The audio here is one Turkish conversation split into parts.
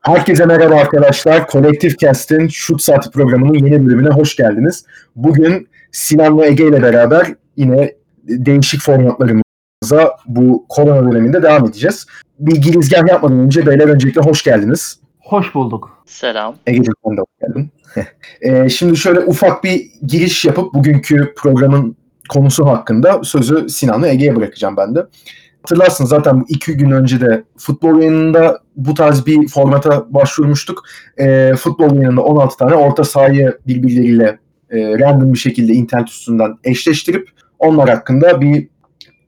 Herkese merhaba arkadaşlar. Kolektif Cast'in Şut Saati programının yeni bölümüne hoş geldiniz. Bugün Sinan ve Ege ile beraber yine değişik formatlarımıza bu korona döneminde devam edeceğiz. Bir girizgah yapmadan önce beyler öncelikle hoş geldiniz. Hoş bulduk. Selam. Ege'cim sen de hoş geldin. Ee, şimdi şöyle ufak bir giriş yapıp bugünkü programın konusu hakkında sözü Sinan ve Ege'ye bırakacağım ben de. Hatırlarsınız zaten iki gün önce de futbol yayınında bu tarz bir formata başvurmuştuk. E, futbol yayınında 16 tane orta sahayı birbirleriyle e, random bir şekilde internet üstünden eşleştirip onlar hakkında bir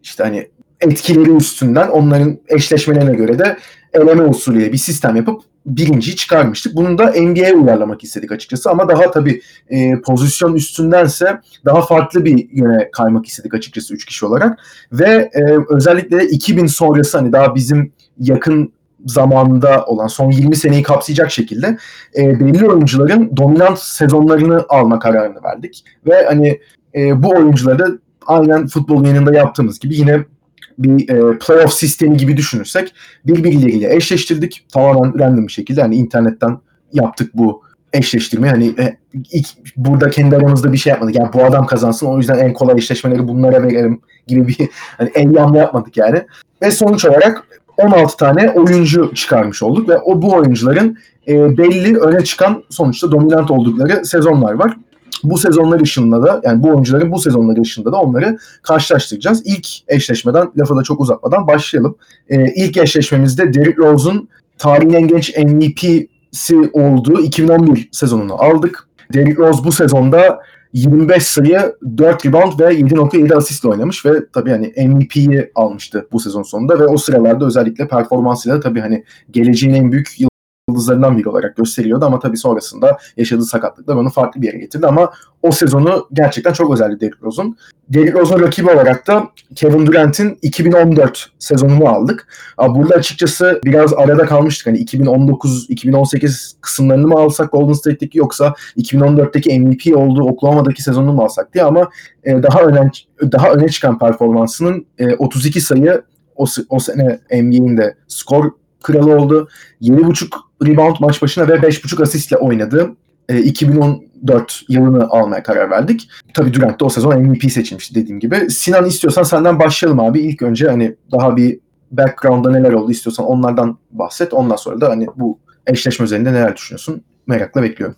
işte hani etkileri üstünden onların eşleşmelerine göre de eleme usulüyle bir sistem yapıp birinciyi çıkarmıştık. Bunu da NBA'ye uyarlamak istedik açıkçası ama daha tabii e, pozisyon üstündense daha farklı bir yöne kaymak istedik açıkçası 3 kişi olarak. Ve e, özellikle 2000 sonrası hani daha bizim yakın zamanda olan son 20 seneyi kapsayacak şekilde e, belli oyuncuların dominant sezonlarını alma kararını verdik. Ve hani e, bu oyuncuları da aynen futbol yanında yaptığımız gibi yine bir e, playoff sistemi gibi düşünürsek birbirleriyle eşleştirdik. Tamamen random bir şekilde hani internetten yaptık bu eşleştirme. Hani e, ilk burada kendi aramızda bir şey yapmadık. Yani bu adam kazansın o yüzden en kolay eşleşmeleri bunlara verelim gibi bir hani eyyamla yapmadık yani. Ve sonuç olarak 16 tane oyuncu çıkarmış olduk ve o bu oyuncuların e, belli öne çıkan sonuçta dominant oldukları sezonlar var bu sezonlar ışığında da yani bu oyuncuların bu sezonları ışığında da onları karşılaştıracağız. İlk eşleşmeden lafı da çok uzatmadan başlayalım. Ee, ilk eşleşmemizde Derrick Rose'un tarihin en genç MVP'si olduğu 2011 sezonunu aldık. Derrick Rose bu sezonda 25 sayı, 4 rebound ve 7.7 asistle oynamış ve tabii hani MVP'yi almıştı bu sezon sonunda ve o sıralarda özellikle performansıyla tabii hani geleceğin en büyük yıldızlarından biri olarak gösteriliyordu ama tabii sonrasında yaşadığı sakatlıklar onu farklı bir yere getirdi ama o sezonu gerçekten çok özeldi Derrick Rose'un. Derrick Rose'un rakibi olarak da Kevin Durant'in 2014 sezonunu aldık. Burada açıkçası biraz arada kalmıştık. Hani 2019-2018 kısımlarını mı alsak Golden State'deki yoksa 2014'teki MVP olduğu Oklahoma'daki sezonunu mu alsak diye ama e, daha öne daha öne çıkan performansının 32 e, sayı o, o sene NBA'in de skor kralı oldu. 7.5 rebound maç başına ve 5.5 asistle oynadı. E, 2014 yılını almaya karar verdik. Tabii Durant de o sezon MVP seçilmişti dediğim gibi. Sinan istiyorsan senden başlayalım abi. İlk önce hani daha bir background'da neler oldu istiyorsan onlardan bahset. Ondan sonra da hani bu eşleşme üzerinde neler düşünüyorsun? Merakla bekliyorum.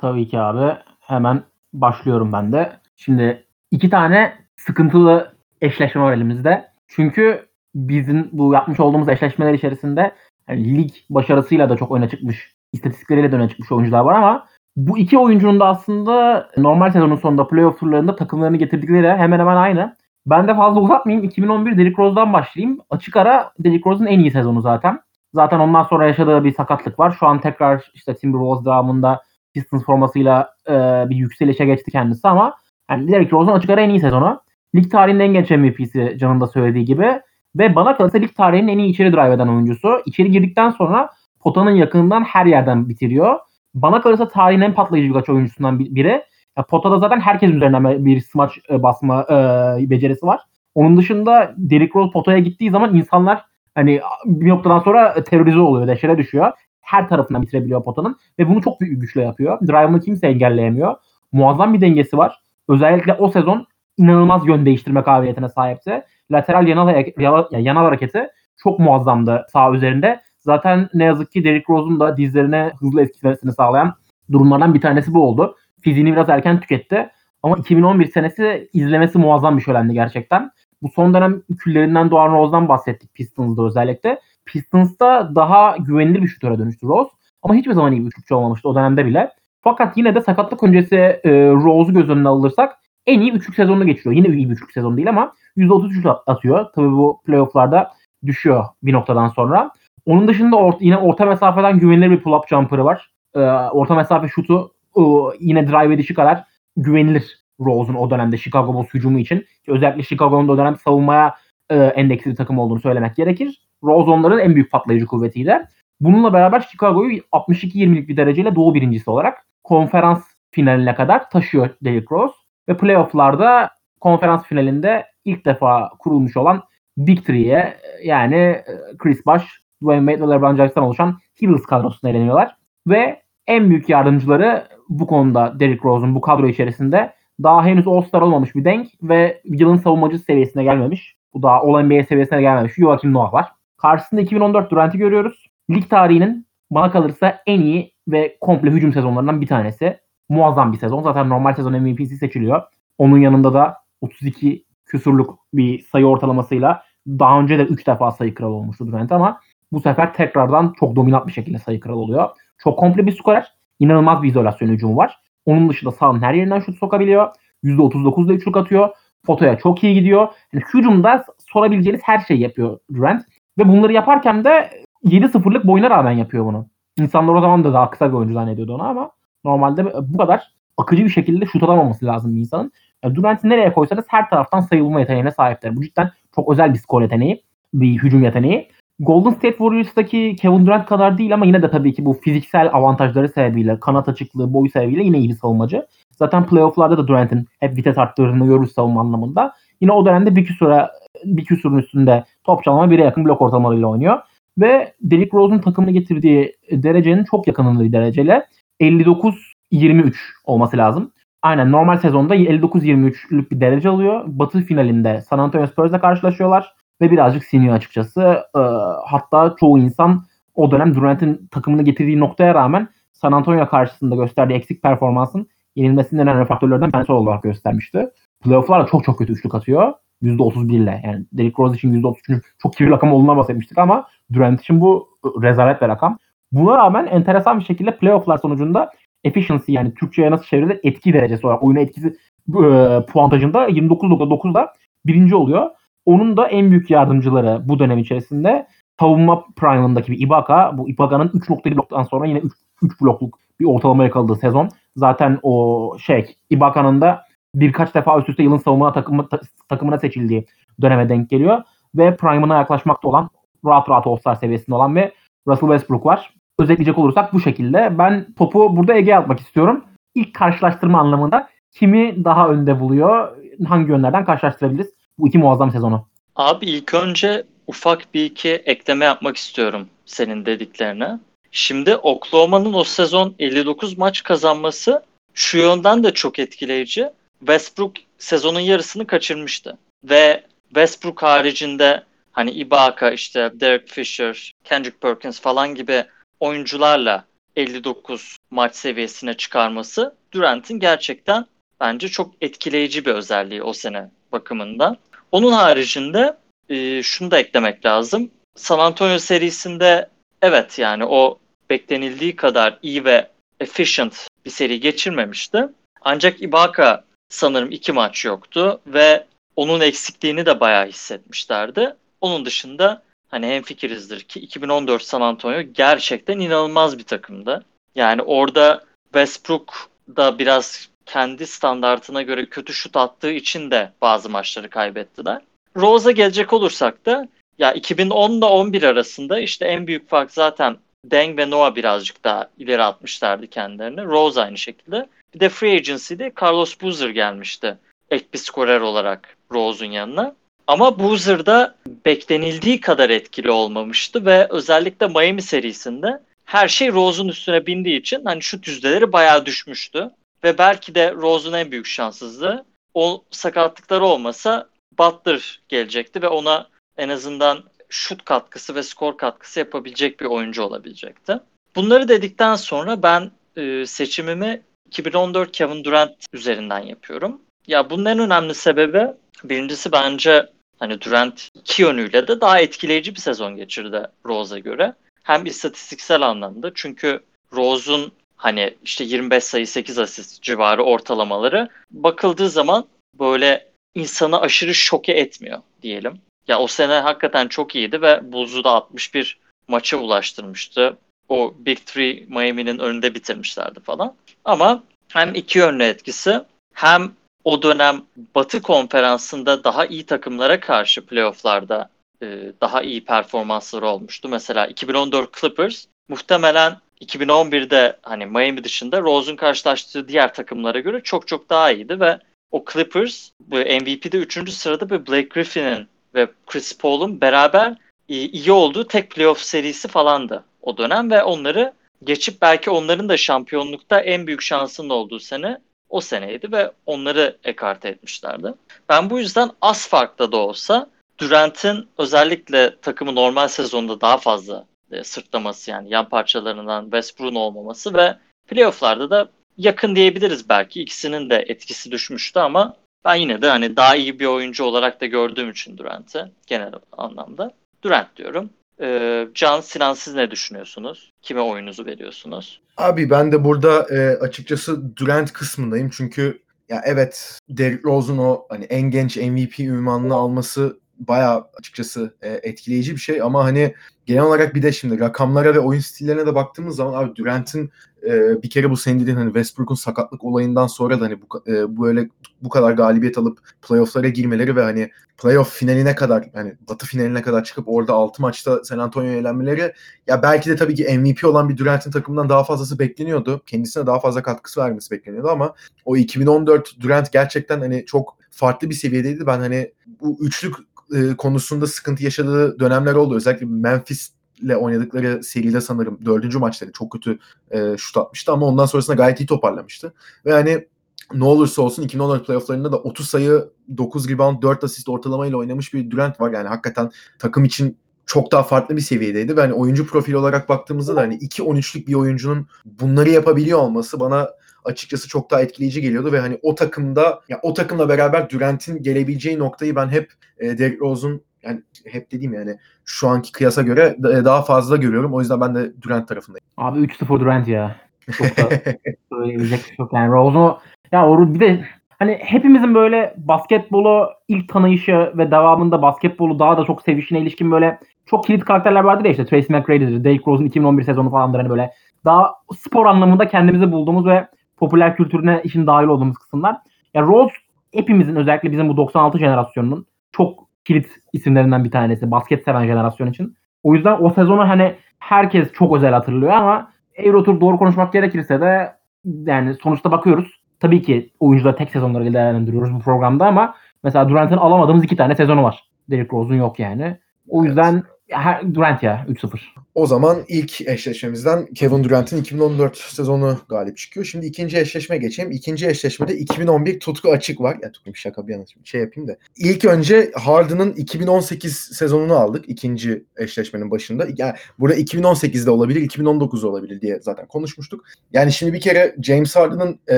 Tabii ki abi. Hemen başlıyorum ben de. Şimdi iki tane sıkıntılı eşleşme var elimizde. Çünkü bizim bu yapmış olduğumuz eşleşmeler içerisinde yani lig başarısıyla da çok öne çıkmış, istatistikleriyle de öne çıkmış oyuncular var ama bu iki oyuncunun da aslında normal sezonun sonunda playoff turlarında takımlarını getirdikleri hemen hemen aynı. Ben de fazla uzatmayayım. 2011 Derrick Rose'dan başlayayım. Açık ara Derrick Rose'un en iyi sezonu zaten. Zaten ondan sonra yaşadığı bir sakatlık var. Şu an tekrar işte Timberwolves devamında Pistons formasıyla e, bir yükselişe geçti kendisi ama yani Derrick Rose'un açık ara en iyi sezonu. Lig tarihinin en genç MVP'si Can'ın da söylediği gibi. Ve bana kalırsa lig tarihinin en iyi içeri drive eden oyuncusu. İçeri girdikten sonra potanın yakınından her yerden bitiriyor. Bana kalırsa tarihin en patlayıcı birkaç oyuncusundan biri. Ya, potada zaten herkes üzerinden bir smaç e, basma e, becerisi var. Onun dışında Derrick Rose potaya gittiği zaman insanlar hani bir noktadan sonra terörize oluyor, deşere düşüyor. Her tarafından bitirebiliyor potanın ve bunu çok büyük güçle yapıyor. Drive'ını kimse engelleyemiyor. Muazzam bir dengesi var. Özellikle o sezon inanılmaz yön değiştirme kabiliyetine sahipti lateral yanal, yanal hareketi çok muazzamdı sağ üzerinde. Zaten ne yazık ki Derrick Rose'un da dizlerine hızlı etkilemesini sağlayan durumlardan bir tanesi bu oldu. Fiziğini biraz erken tüketti. Ama 2011 senesi izlemesi muazzam bir şölendi gerçekten. Bu son dönem küllerinden doğan Rose'dan bahsettik Pistons'da özellikle. Pistons'ta daha güvenilir bir şutöre dönüştü Rose. Ama hiçbir zaman iyi bir şutçu olmamıştı o dönemde bile. Fakat yine de sakatlık öncesi e, Rose'u göz önüne alırsak en iyi üçlük sezonunu geçiriyor. Yine iyi bir üçlük sezon değil ama %33 atıyor. Tabii bu playofflarda düşüyor bir noktadan sonra. Onun dışında or- yine orta mesafeden güvenilir bir pull-up jumper'ı var. Ee, orta mesafe şutu e, yine drive edişi kadar güvenilir Rose'un o dönemde Chicago Bulls hücumu için. Özellikle Chicago'nun o dönem savunmaya e, endeksli bir takım olduğunu söylemek gerekir. Rose onların en büyük patlayıcı kuvvetiydi. Bununla beraber Chicago'yu 62-20'lik bir dereceyle doğu birincisi olarak konferans finaline kadar taşıyor Derrick Rose. Ve playofflarda konferans finalinde ilk defa kurulmuş olan Big Three'ye yani e, Chris Bosh, Dwayne Wade ve LeBron James'ten oluşan Heels kadrosuna eleniyorlar. Ve en büyük yardımcıları bu konuda Derrick Rose'un bu kadro içerisinde daha henüz All-Star olmamış bir denk ve yılın savunmacısı seviyesine gelmemiş. Bu daha All-NBA seviyesine gelmemiş. Joakim Noah var. Karşısında 2014 Durant'i görüyoruz. Lig tarihinin bana kalırsa en iyi ve komple hücum sezonlarından bir tanesi. Muazzam bir sezon. Zaten normal sezon MVP'si seçiliyor. Onun yanında da 32 küsurluk bir sayı ortalamasıyla daha önce de 3 defa sayı kralı olmuştu Durant ama bu sefer tekrardan çok dominant bir şekilde sayı kralı oluyor. Çok komple bir skorer. İnanılmaz bir izolasyon hücumu var. Onun dışında sahanın her yerinden şut sokabiliyor. %39'da üçlük atıyor. Fotoya çok iyi gidiyor. Yani hücumda sorabileceğiniz her şeyi yapıyor Durant. Ve bunları yaparken de 7-0'lık boyuna rağmen yapıyor bunu. İnsanlar o zaman da daha kısa bir oyuncu zannediyordu onu ama normalde bu kadar akıcı bir şekilde şut alamaması lazım bir insanın. Yani Durant'i nereye koysanız her taraftan sayılma yeteneğine sahipler. Bu cidden çok özel bir skor yeteneği, bir hücum yeteneği. Golden State Warriors'taki Kevin Durant kadar değil ama yine de tabii ki bu fiziksel avantajları sebebiyle, kanat açıklığı, boyu sebebiyle yine iyi bir savunmacı. Zaten playofflarda da Durant'in hep vites arttırdığını görürüz savunma anlamında. Yine o dönemde bir küsura bir küsurun üstünde top çalma bire yakın blok ortalamalarıyla oynuyor. Ve Derrick Rose'un takımını getirdiği derecenin çok yakınında bir dereceyle 59-23 olması lazım. Aynen normal sezonda 59-23'lük bir derece alıyor. Batı finalinde San Antonio Spurs'la karşılaşıyorlar ve birazcık siniyor açıkçası. Ee, hatta çoğu insan o dönem Durant'in takımını getirdiği noktaya rağmen San Antonio karşısında gösterdiği eksik performansın yenilmesinin en önemli faktörlerden birisi olarak göstermişti. Playoff'larla çok çok kötü üçlük atıyor. %31 ile. Yani Derrick Rose için %33'ün çok kirli rakam olduğuna bahsetmiştik ama Durant için bu rezalet bir rakam. Buna rağmen enteresan bir şekilde playoff'lar sonucunda efficiency yani Türkçe'ye nasıl çevrilir etki derecesi olarak oyuna etkisi e, puantajında 29.9'da birinci oluyor. Onun da en büyük yardımcıları bu dönem içerisinde savunma prime'ındaki bir Ibaka. Bu Ibaka'nın 3.7 bloktan sonra yine 3, 3 blokluk bir ortalama yakaladığı sezon. Zaten o şey Ibaka'nın da birkaç defa üst üste yılın savunma takımı, ta, takımına seçildiği döneme denk geliyor. Ve prime'ına yaklaşmakta olan rahat rahat All-Star seviyesinde olan ve Russell Westbrook var. Özetleyecek olursak bu şekilde. Ben topu burada Ege'ye atmak istiyorum. İlk karşılaştırma anlamında kimi daha önde buluyor? Hangi yönlerden karşılaştırabiliriz bu iki muazzam sezonu? Abi ilk önce ufak bir iki ekleme yapmak istiyorum senin dediklerine. Şimdi Oklahoma'nın o sezon 59 maç kazanması şu yönden de çok etkileyici. Westbrook sezonun yarısını kaçırmıştı. Ve Westbrook haricinde hani Ibaka işte Derek Fisher, Kendrick Perkins falan gibi oyuncularla 59 maç seviyesine çıkarması Durant'in gerçekten bence çok etkileyici bir özelliği o sene bakımından. Onun haricinde e, şunu da eklemek lazım. San Antonio serisinde evet yani o beklenildiği kadar iyi ve efficient bir seri geçirmemişti. Ancak Ibaka sanırım iki maç yoktu ve onun eksikliğini de bayağı hissetmişlerdi. Onun dışında hani hem fikirizdir ki 2014 San Antonio gerçekten inanılmaz bir takımdı. Yani orada Westbrook da biraz kendi standartına göre kötü şut attığı için de bazı maçları kaybettiler. Rose'a gelecek olursak da ya 2010 ile 11 arasında işte en büyük fark zaten Deng ve Noah birazcık daha ileri atmışlardı kendilerini. Rose aynı şekilde. Bir de free agency'de Carlos Boozer gelmişti. Ek bir skorer olarak Rose'un yanına. Ama Boozer da beklenildiği kadar etkili olmamıştı ve özellikle Miami serisinde her şey Rose'un üstüne bindiği için hani şut yüzdeleri bayağı düşmüştü. Ve belki de Rose'un en büyük şanssızlığı o sakatlıkları olmasa Butler gelecekti ve ona en azından şut katkısı ve skor katkısı yapabilecek bir oyuncu olabilecekti. Bunları dedikten sonra ben e, seçimimi 2014 Kevin Durant üzerinden yapıyorum. Ya bunun en önemli sebebi birincisi bence hani Durant iki yönüyle de daha etkileyici bir sezon geçirdi Rose'a göre. Hem istatistiksel anlamda çünkü Rose'un hani işte 25 sayı 8 asist civarı ortalamaları bakıldığı zaman böyle insanı aşırı şoke etmiyor diyelim. Ya o sene hakikaten çok iyiydi ve Bulls'u da 61 maça ulaştırmıştı. O Big Three Miami'nin önünde bitirmişlerdi falan. Ama hem iki yönlü etkisi hem o dönem Batı konferansında daha iyi takımlara karşı playofflarda e, daha iyi performansları olmuştu. Mesela 2014 Clippers muhtemelen 2011'de hani Miami dışında Rose'un karşılaştığı diğer takımlara göre çok çok daha iyiydi ve o Clippers bu MVP'de 3. sırada bir Blake Griffin'in ve Chris Paul'un beraber iyi olduğu tek playoff serisi falandı o dönem ve onları geçip belki onların da şampiyonlukta en büyük şansının olduğu sene o seneydi ve onları ekarte etmişlerdi. Ben bu yüzden az farklı da olsa Durant'in özellikle takımı normal sezonda daha fazla e, sırtlaması yani yan parçalarından Westbrook'un olmaması ve playofflarda da yakın diyebiliriz belki. ikisinin de etkisi düşmüştü ama ben yine de hani daha iyi bir oyuncu olarak da gördüğüm için Durant'i genel anlamda Durant diyorum. Ee, Can Sinan siz ne düşünüyorsunuz? Kime oyunuzu veriyorsunuz? Abi ben de burada e, açıkçası Durant kısmındayım. Çünkü ya evet Derrick Rose'un o hani en genç MVP ünvanını alması baya açıkçası e, etkileyici bir şey ama hani genel olarak bir de şimdi rakamlara ve oyun stillerine de baktığımız zaman abi Durant'in e, bir kere bu senin dediğin hani Westbrook'un sakatlık olayından sonra da hani bu e, böyle bu kadar galibiyet alıp playoff'lara girmeleri ve hani playoff finaline kadar yani batı finaline kadar çıkıp orada 6 maçta San Antonio'ya elenmeleri ya belki de tabii ki MVP olan bir Durant'in takımından daha fazlası bekleniyordu. Kendisine daha fazla katkısı vermesi bekleniyordu ama o 2014 Durant gerçekten hani çok farklı bir seviyedeydi. Ben hani bu üçlük e, konusunda sıkıntı yaşadığı dönemler oldu. Özellikle Memphis ile oynadıkları seride sanırım dördüncü maçları çok kötü e, şut atmıştı ama ondan sonrasında gayet iyi toparlamıştı. Ve hani ne olursa olsun 2014 playofflarında da 30 sayı, 9 rebound, 4 asist ortalamayla oynamış bir Durant var. Yani hakikaten takım için çok daha farklı bir seviyedeydi ve hani oyuncu profili olarak baktığımızda da hani 2-13'lük bir oyuncunun bunları yapabiliyor olması bana açıkçası çok daha etkileyici geliyordu ve hani o takımda ya o takımla beraber Durant'in gelebileceği noktayı ben hep e, Derrick Rose'un yani hep dediğim yani şu anki kıyasa göre daha fazla görüyorum. O yüzden ben de Durant tarafındayım. Abi 3-0 Durant ya. Çok da söyleyebilecek çok yani Rose'u ya o bir de hani hepimizin böyle basketbolu ilk tanıyışı ve devamında basketbolu daha da çok sevişine ilişkin böyle çok kilit karakterler vardır ya işte Tracy McGrady'dir, Derrick Rose'un 2011 sezonu falandır hani böyle daha spor anlamında kendimizi bulduğumuz ve popüler kültürüne işin dahil olduğumuz kısımlar. Ya Rose hepimizin özellikle bizim bu 96 jenerasyonunun çok kilit isimlerinden bir tanesi basket seven jenerasyon için. O yüzden o sezonu hani herkes çok özel hatırlıyor ama Eurotour doğru konuşmak gerekirse de yani sonuçta bakıyoruz. Tabii ki oyuncular tek sezonları değerlendiriyoruz bu programda ama mesela Durant'ın alamadığımız iki tane sezonu var. Derrick Rose'un yok yani. O yüzden evet. Her, Durant ya 3-0. O zaman ilk eşleşmemizden Kevin Durant'in 2014 sezonu galip çıkıyor. Şimdi ikinci eşleşme geçeyim. İkinci eşleşmede 2011 tutku açık var. Ya tutku bir şaka bir yana şey yapayım da. İlk önce Harden'ın 2018 sezonunu aldık ikinci eşleşmenin başında. Yani burada 2018'de olabilir, 2019'da olabilir diye zaten konuşmuştuk. Yani şimdi bir kere James Harden'ın e,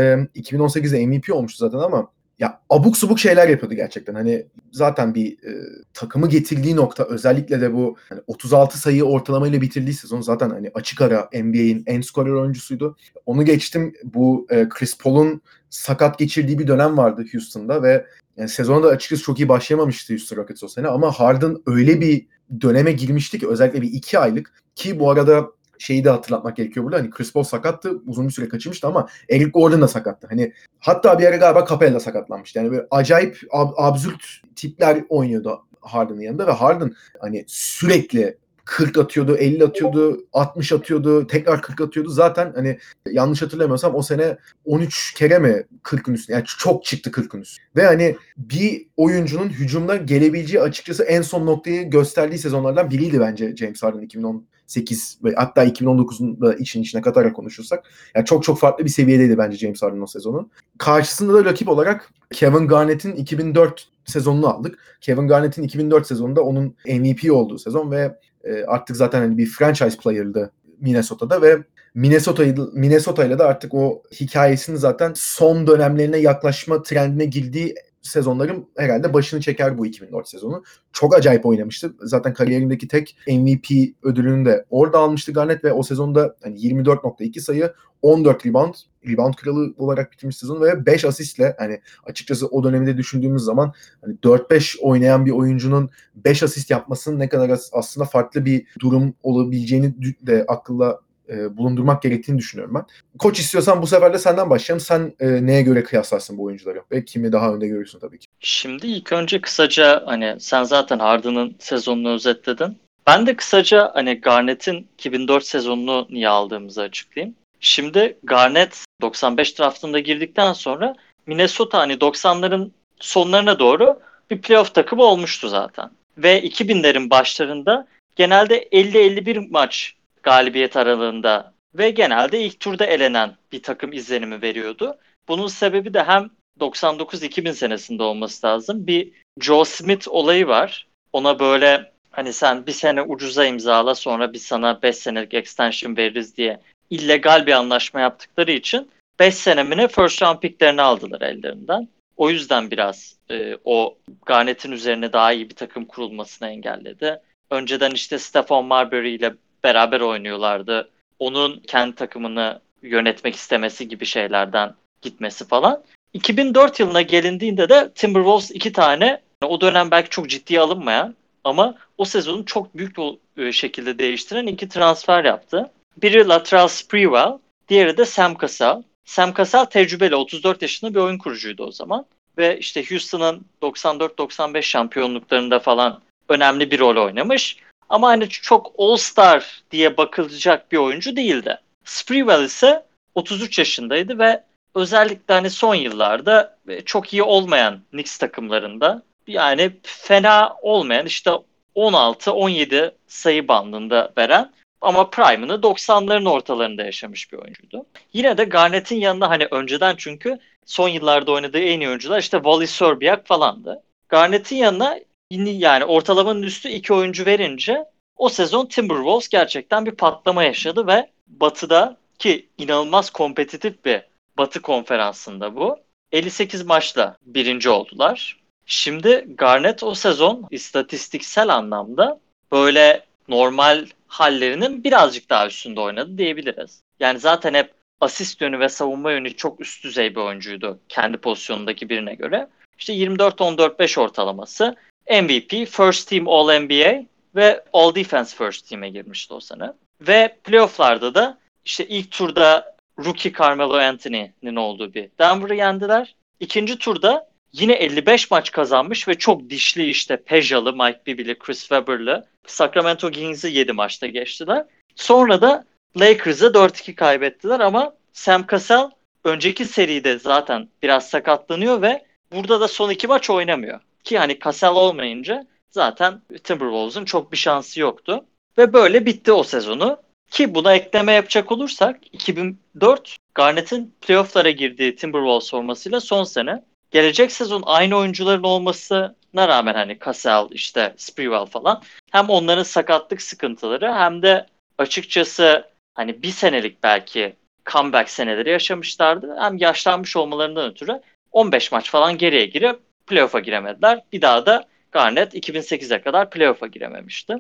2018'de MVP olmuştu zaten ama ya abuk subuk şeyler yapıyordu gerçekten. Hani zaten bir e, takımı getirdiği nokta özellikle de bu hani 36 sayı ortalamayla bitirdiği sezon zaten hani açık ara NBA'in en skorer oyuncusuydu. Onu geçtim bu e, Chris Paul'un sakat geçirdiği bir dönem vardı Houston'da ve yani sezona da açıkçası çok iyi başlayamamıştı Houston Rockets o sene ama Harden öyle bir döneme girmişti ki özellikle bir iki aylık ki bu arada şeyi de hatırlatmak gerekiyor burada. Hani Chris Paul sakattı. Uzun bir süre kaçırmıştı ama Eric Gordon da sakattı. Hani hatta bir ara galiba Capella sakatlanmıştı. Yani böyle acayip ab- absürt tipler oynuyordu Harden'ın yanında ve Harden hani sürekli 40 atıyordu, 50 atıyordu, 60 atıyordu, tekrar 40 atıyordu. Zaten hani yanlış hatırlamıyorsam o sene 13 kere mi 40'ın üstüne? Yani çok çıktı 40'ın üstüne. Ve hani bir oyuncunun hücumda gelebileceği açıkçası en son noktayı gösterdiği sezonlardan biriydi bence James Harden 2010 8 ve hatta 2019'un da için içine katarak konuşursak yani çok çok farklı bir seviyedeydi bence James Harden o sezonu. Karşısında da rakip olarak Kevin Garnett'in 2004 sezonunu aldık. Kevin Garnett'in 2004 sezonunda onun MVP olduğu sezon ve e, artık zaten hani bir franchise player'dı Minnesota'da ve Minnesota Minnesota ile de artık o hikayesini zaten son dönemlerine yaklaşma trendine girdiği sezonların herhalde başını çeker bu 2004 sezonu. Çok acayip oynamıştı. Zaten kariyerindeki tek MVP ödülünü de orada almıştı Garnett ve o sezonda hani 24.2 sayı, 14 rebound, rebound kralı olarak bitirmiş sezon ve 5 asistle hani açıkçası o dönemde düşündüğümüz zaman hani 4-5 oynayan bir oyuncunun 5 asist yapmasının ne kadar aslında farklı bir durum olabileceğini de akılla e, bulundurmak gerektiğini düşünüyorum ben. Koç istiyorsan bu sefer de senden başlayalım. Sen e, neye göre kıyaslarsın bu oyuncuları ve kimi daha önde görüyorsun tabii ki. Şimdi ilk önce kısaca hani sen zaten Harden'ın sezonunu özetledin. Ben de kısaca hani Garnett'in 2004 sezonunu niye aldığımızı açıklayayım. Şimdi Garnett 95 draftında girdikten sonra Minnesota hani 90'ların sonlarına doğru bir playoff takımı olmuştu zaten. Ve 2000'lerin başlarında genelde 50-51 maç galibiyet aralığında ve genelde ilk turda elenen bir takım izlenimi veriyordu. Bunun sebebi de hem 99-2000 senesinde olması lazım. Bir Joe Smith olayı var. Ona böyle hani sen bir sene ucuza imzala sonra biz sana 5 senelik extension veririz diye illegal bir anlaşma yaptıkları için 5 senemine first round picklerini aldılar ellerinden. O yüzden biraz e, o Garnett'in üzerine daha iyi bir takım kurulmasını engelledi. Önceden işte Stephon Marbury ile beraber oynuyorlardı. Onun kendi takımını yönetmek istemesi gibi şeylerden gitmesi falan. 2004 yılına gelindiğinde de Timberwolves iki tane o dönem belki çok ciddiye alınmayan ama o sezonu çok büyük bir şekilde değiştiren iki transfer yaptı. Biri Latrell Sprewell, diğeri de Sam Cassell. Sam Cassell tecrübeli 34 yaşında bir oyun kurucuydu o zaman. Ve işte Houston'ın 94-95 şampiyonluklarında falan önemli bir rol oynamış. Ama hani çok All-Star diye bakılacak bir oyuncu değildi. Sprewell ise 33 yaşındaydı ve özellikle hani son yıllarda çok iyi olmayan Knicks takımlarında yani fena olmayan işte 16-17 sayı bandında veren ama prime'ını 90'ların ortalarında yaşamış bir oyuncuydu. Yine de Garnett'in yanında hani önceden çünkü son yıllarda oynadığı en iyi oyuncular işte Wally Serbiak falandı. Garnett'in yanına yani ortalamanın üstü iki oyuncu verince o sezon Timberwolves gerçekten bir patlama yaşadı ve Batı'da ki inanılmaz kompetitif bir Batı konferansında bu. 58 maçla birinci oldular. Şimdi Garnett o sezon istatistiksel anlamda böyle normal hallerinin birazcık daha üstünde oynadı diyebiliriz. Yani zaten hep asist yönü ve savunma yönü çok üst düzey bir oyuncuydu kendi pozisyonundaki birine göre. İşte 24-14-5 ortalaması, MVP, First Team All-NBA ve All Defense First Team'e girmişti o sene. Ve playofflarda da işte ilk turda rookie Carmelo Anthony'nin olduğu bir Denver'ı yendiler. İkinci turda yine 55 maç kazanmış ve çok dişli işte Pejalı, Mike Bibby'li, Chris Webber'lı Sacramento Kings'i 7 maçta geçtiler. Sonra da Lakers'ı 4-2 kaybettiler ama Sam Cassell önceki seride zaten biraz sakatlanıyor ve burada da son iki maç oynamıyor. Ki hani Cassell olmayınca zaten Timberwolves'un çok bir şansı yoktu. Ve böyle bitti o sezonu. Ki buna ekleme yapacak olursak 2004 Garnett'in playofflara girdiği Timberwolves formasıyla son sene. Gelecek sezon aynı oyuncuların olmasına rağmen hani Cassell işte Sprewell falan hem onların sakatlık sıkıntıları hem de açıkçası hani bir senelik belki comeback seneleri yaşamışlardı. Hem yaşlanmış olmalarından ötürü 15 maç falan geriye girip playoff'a giremediler. Bir daha da Garnett 2008'e kadar playoff'a girememişti.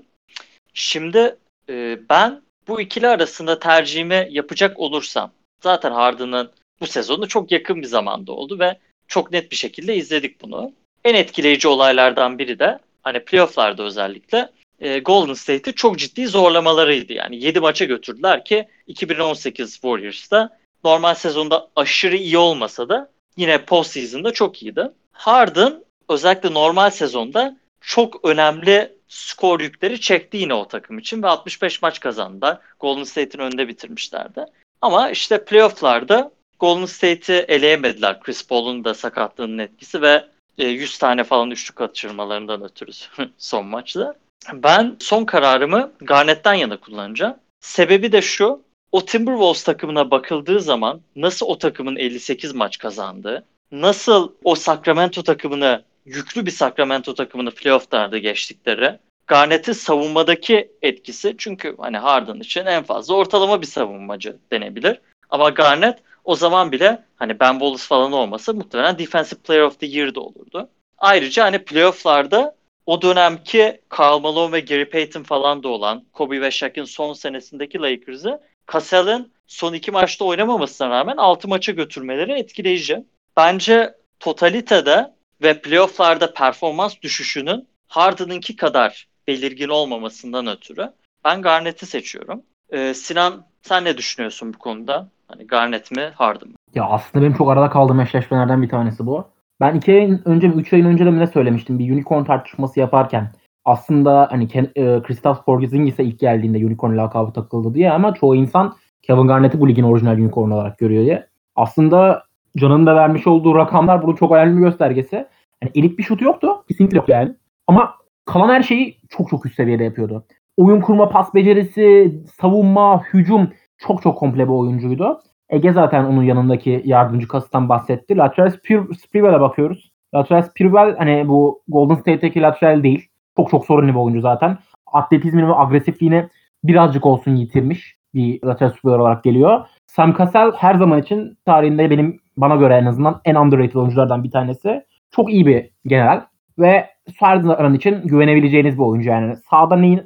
Şimdi e, ben bu ikili arasında tercihimi yapacak olursam zaten Harden'ın bu sezonu çok yakın bir zamanda oldu ve çok net bir şekilde izledik bunu. En etkileyici olaylardan biri de hani playoff'larda özellikle e, Golden State'i çok ciddi zorlamalarıydı. Yani 7 maça götürdüler ki 2018 Warriors'ta normal sezonda aşırı iyi olmasa da yine postseason'da çok iyiydi. Harden özellikle normal sezonda çok önemli skor yükleri çekti yine o takım için ve 65 maç kazandılar. Golden State'in önünde bitirmişlerdi. Ama işte playoff'larda Golden State'i eleyemediler. Chris Paul'un da sakatlığının etkisi ve 100 e, tane falan üçlük kaçırmalarından ötürü son maçta. Ben son kararımı Garnett'ten yana kullanacağım. Sebebi de şu. O Timberwolves takımına bakıldığı zaman nasıl o takımın 58 maç kazandığı, nasıl o Sacramento takımını yüklü bir Sacramento takımını playoff'larda geçtikleri, Garnett'in savunmadaki etkisi çünkü hani Harden için en fazla ortalama bir savunmacı denebilir. Ama Garnett o zaman bile hani Ben Wallace falan olmasa muhtemelen Defensive Player of the Year'da olurdu. Ayrıca hani playoff'larda o dönemki Karl Malone ve Gary Payton falan da olan Kobe ve Shaq'ın son senesindeki Lakers'ı Cassell'ın son iki maçta oynamamasına rağmen 6 maça götürmeleri etkileyici. Bence totalitede ve playofflarda performans düşüşünün Harden'ınki kadar belirgin olmamasından ötürü ben Garnett'i seçiyorum. Ee, Sinan sen ne düşünüyorsun bu konuda? Hani Garnett mi Harden mı? Ya aslında benim çok arada kaldığım eşleşmelerden bir tanesi bu. Ben iki ayın önce mi üç ayın önce de mi ne söylemiştim bir unicorn tartışması yaparken aslında hani e, Kristaps Porzingis'e ilk geldiğinde unicorn lakabı takıldı diye ama çoğu insan Kevin Garnett'i bu ligin orijinal unicorn olarak görüyor diye. Aslında Can'ın da vermiş olduğu rakamlar bunun çok önemli bir göstergesi. Yani elit bir şut yoktu. Kesinlikle yok yani. Ama kalan her şeyi çok çok üst seviyede yapıyordu. oyun kurma, pas becerisi, savunma, hücum çok çok komple bir oyuncuydu. Ege zaten onun yanındaki yardımcı kasıtan bahsetti. Latrell Sprewell'e bakıyoruz. Latrell Sprewell hani bu Golden State'teki Latrell değil. Çok çok sorunlu bir oyuncu zaten. Atletizmini ve agresifliğini birazcık olsun yitirmiş bir Latrell Sprewell olarak geliyor. Sam Cassell her zaman için tarihinde benim bana göre en azından en underrated oyunculardan bir tanesi. Çok iyi bir general ve Sardan'ın için güvenebileceğiniz bir oyuncu yani. Sağda neyi,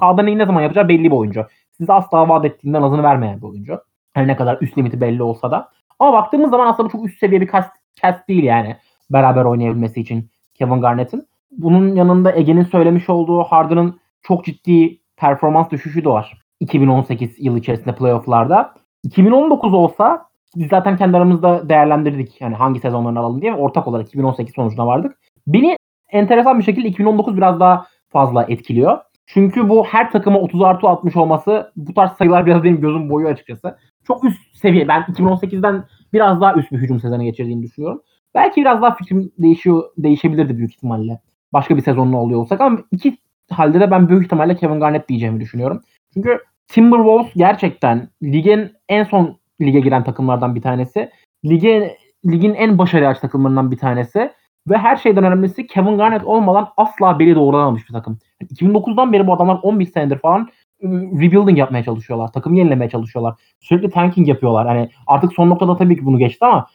sağda neyi ne zaman yapacağı belli bir oyuncu. Size asla vaat ettiğinden azını vermeyen bir oyuncu. Her ne kadar üst limiti belli olsa da. Ama baktığımız zaman aslında çok üst seviye bir cast, cast değil yani. Beraber oynayabilmesi için Kevin Garnett'in. Bunun yanında Ege'nin söylemiş olduğu Harden'ın çok ciddi performans düşüşü de var. 2018 yıl içerisinde playofflarda. 2019 olsa biz zaten kendi aramızda değerlendirdik. Yani hangi sezonlarını alalım diye. Ortak olarak 2018 sonucuna vardık. Beni enteresan bir şekilde 2019 biraz daha fazla etkiliyor. Çünkü bu her takıma 30 artı 60 olması bu tarz sayılar biraz benim gözüm boyu açıkçası. Çok üst seviye. Ben 2018'den biraz daha üst bir hücum sezonu geçirdiğini düşünüyorum. Belki biraz daha fikrim değişiyor, değişebilirdi büyük ihtimalle. Başka bir sezonlu oluyor olsak ama iki halde de ben büyük ihtimalle Kevin Garnett diyeceğimi düşünüyorum. Çünkü Timberwolves gerçekten ligin en son lige giren takımlardan bir tanesi. Lige, ligin en başarılı takımlarından bir tanesi. Ve her şeyden önemlisi Kevin Garnett olmadan asla beli doğrulamamış bir takım. 2009'dan beri bu adamlar 11 senedir falan rebuilding yapmaya çalışıyorlar. Takımı yenilemeye çalışıyorlar. Sürekli tanking yapıyorlar. Hani artık son noktada tabii ki bunu geçti ama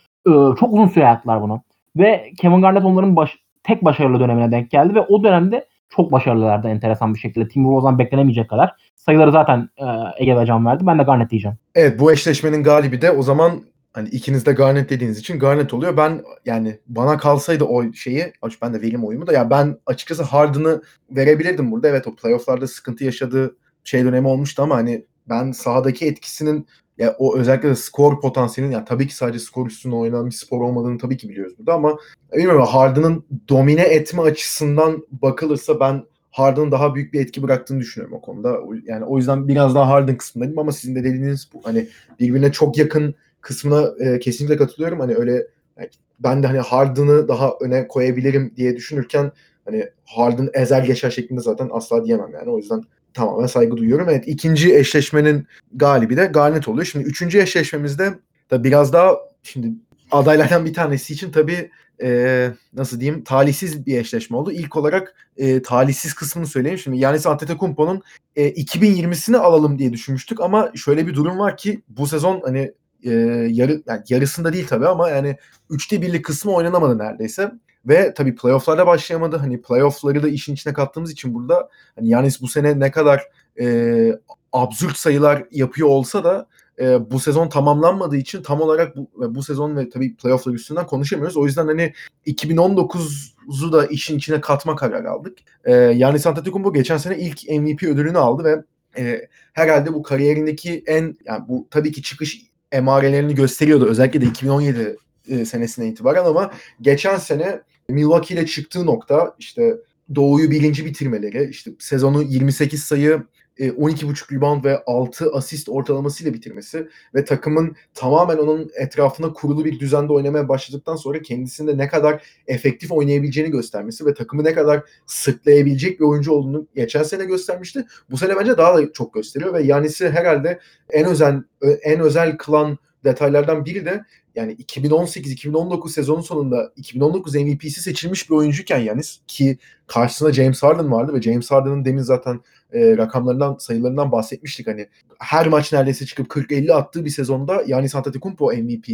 çok uzun süre yaptılar bunu. Ve Kevin Garnett onların baş, tek başarılı dönemine denk geldi ve o dönemde çok başarılılardı enteresan bir şekilde. Timberwolves'dan beklenemeyecek kadar. Sayıları zaten e, Ege ve Can verdi. Ben de Garnett diyeceğim. Evet bu eşleşmenin galibi de o zaman hani ikiniz de Garnett dediğiniz için Garnett oluyor. Ben yani bana kalsaydı o şeyi, ben de verim oyumu da ya ben açıkçası Harden'ı verebilirdim burada. Evet o playofflarda sıkıntı yaşadığı şey dönemi olmuştu ama hani ben sahadaki etkisinin ya o özellikle de skor potansiyelinin ya tabii ki sadece skor üstüne oynanan bir spor olmadığını tabii ki biliyoruz burada ama bilmiyorum Harden'ın domine etme açısından bakılırsa ben Harden'ın daha büyük bir etki bıraktığını düşünüyorum o konuda. Yani o yüzden biraz daha Harden kısmındayım ama sizin de dediğiniz bu hani birbirine çok yakın kısmına e, kesinlikle katılıyorum. Hani öyle yani ben de hani Harden'ı daha öne koyabilirim diye düşünürken hani Harden ezer geçer şeklinde zaten asla diyemem yani. O yüzden tamamen saygı duyuyorum. Evet ikinci eşleşmenin galibi de Garnet oluyor. Şimdi üçüncü eşleşmemizde da biraz daha şimdi adaylardan bir tanesi için tabii e, nasıl diyeyim talihsiz bir eşleşme oldu. İlk olarak e, talihsiz kısmını söyleyeyim. Şimdi Yanis Antetokounmpo'nun e, 2020'sini alalım diye düşünmüştük ama şöyle bir durum var ki bu sezon hani e, yarı yani yarısında değil tabii ama yani üçte birlik kısmı oynanamadı neredeyse. Ve tabii playoff'larda başlayamadı. Hani playoff'ları da işin içine kattığımız için burada hani Yanis bu sene ne kadar e, absürt sayılar yapıyor olsa da e, bu sezon tamamlanmadığı için tam olarak bu, bu sezon ve tabii playoff'lar üstünden konuşamıyoruz. O yüzden hani 2019'u da işin içine katma kararı aldık. E, Yanis Antetokounmpo geçen sene ilk MVP ödülünü aldı ve e, herhalde bu kariyerindeki en yani bu tabii ki çıkış emarelerini gösteriyordu. Özellikle de 2017 e, senesine itibaren ama geçen sene Milwaukee ile çıktığı nokta işte Doğu'yu birinci bitirmeleri, işte sezonu 28 sayı 12.5 rebound ve 6 asist ortalamasıyla bitirmesi ve takımın tamamen onun etrafına kurulu bir düzende oynamaya başladıktan sonra kendisinde ne kadar efektif oynayabileceğini göstermesi ve takımı ne kadar sırtlayabilecek bir oyuncu olduğunu geçen sene göstermişti. Bu sene bence daha da çok gösteriyor ve Yanis'i herhalde en özel en özel kılan detaylardan biri de yani 2018-2019 sezonun sonunda 2019 MVP'si seçilmiş bir oyuncuyken Yanis ki karşısında James Harden vardı ve James Harden'ın demin zaten e, rakamlarından sayılarından bahsetmiştik hani her maç neredeyse çıkıp 40-50 attığı bir sezonda Yanis Antetokounmpo MVP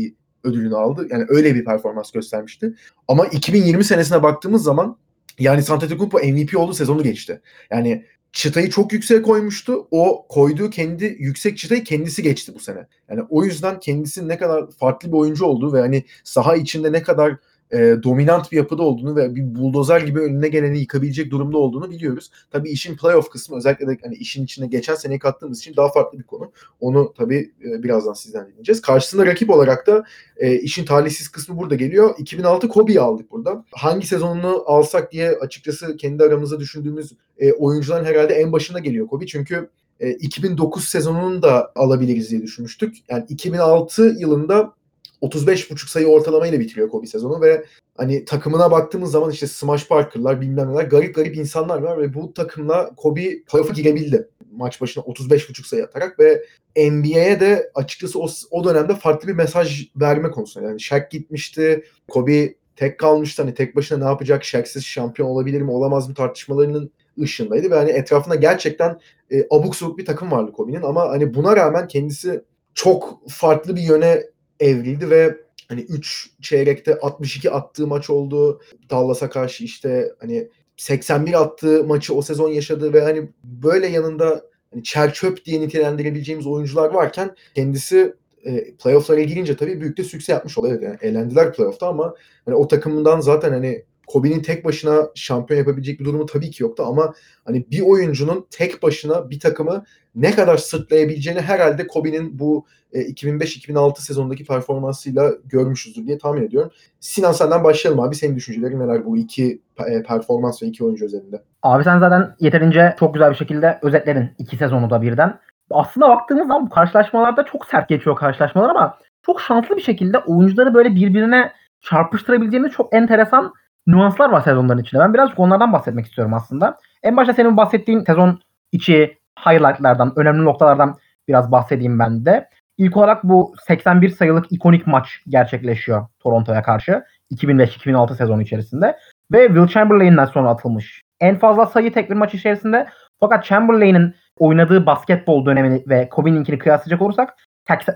ödülünü aldı. Yani öyle bir performans göstermişti. Ama 2020 senesine baktığımız zaman yani Antetokounmpo MVP olduğu sezonu geçti. Yani çıtayı çok yüksek koymuştu. O koyduğu kendi yüksek çıtayı kendisi geçti bu sene. Yani o yüzden kendisi ne kadar farklı bir oyuncu olduğu ve hani saha içinde ne kadar e, dominant bir yapıda olduğunu ve bir buldozer gibi önüne geleni yıkabilecek durumda olduğunu biliyoruz. Tabii işin playoff kısmı özellikle de hani işin içine geçen seneyi kattığımız için daha farklı bir konu. Onu tabii e, birazdan sizden dinleyeceğiz. Karşısında rakip olarak da e, işin talihsiz kısmı burada geliyor. 2006 Kobe'yi aldık burada. Hangi sezonunu alsak diye açıkçası kendi aramızda düşündüğümüz e, oyuncuların herhalde en başına geliyor Kobe. Çünkü 2009 sezonunu da alabiliriz diye düşünmüştük. Yani 2006 yılında 35,5 sayı ortalamayla bitiriyor Kobe sezonu ve hani takımına baktığımız zaman işte Smash Parker'lar bilmem neler garip garip insanlar var ve bu takımla Kobe playoff'a girebildi. Maç başına 35.5 sayı atarak ve NBA'ye de açıkçası o, o dönemde farklı bir mesaj verme konusunda. Yani Shaq gitmişti, Kobe tek kalmıştı. Hani tek başına ne yapacak? Shaq'siz şampiyon olabilir mi, olamaz mı tartışmalarının ışığındaydı ve hani etrafında gerçekten e, abuk sabuk bir takım vardı Kobe'nin ama hani buna rağmen kendisi çok farklı bir yöne evrildi ve hani 3 çeyrekte 62 attığı maç oldu. Dallas'a karşı işte hani 81 attığı maçı o sezon yaşadı ve hani böyle yanında hani çer diye nitelendirebileceğimiz oyuncular varken kendisi e, playoff'lara girince tabii büyük de sükse yapmış oluyor. Yani elendiler playoff'ta ama hani o takımından zaten hani Kobe'nin tek başına şampiyon yapabilecek bir durumu tabii ki yoktu ama hani bir oyuncunun tek başına bir takımı ne kadar sırtlayabileceğini herhalde Kobe'nin bu e, 2005-2006 sezonundaki performansıyla görmüşüzdür diye tahmin ediyorum. Sinan senden başlayalım abi. Senin düşüncelerin neler bu iki e, performans ve iki oyuncu üzerinde? Abi sen zaten yeterince çok güzel bir şekilde özetledin iki sezonu da birden. Aslında baktığımız zaman bu karşılaşmalarda çok sert geçiyor karşılaşmalar ama çok şanslı bir şekilde oyuncuları böyle birbirine çarpıştırabileceğimiz çok enteresan nüanslar var sezonların içinde. Ben birazcık onlardan bahsetmek istiyorum aslında. En başta senin bahsettiğin sezon içi highlightlardan, önemli noktalardan biraz bahsedeyim ben de. İlk olarak bu 81 sayılık ikonik maç gerçekleşiyor Toronto'ya karşı 2005-2006 sezonu içerisinde ve Will Chamberlain'den sonra atılmış. En fazla sayı tek bir maç içerisinde fakat Chamberlain'in oynadığı basketbol dönemini ve Kobe'ninkini kıyaslayacak olursak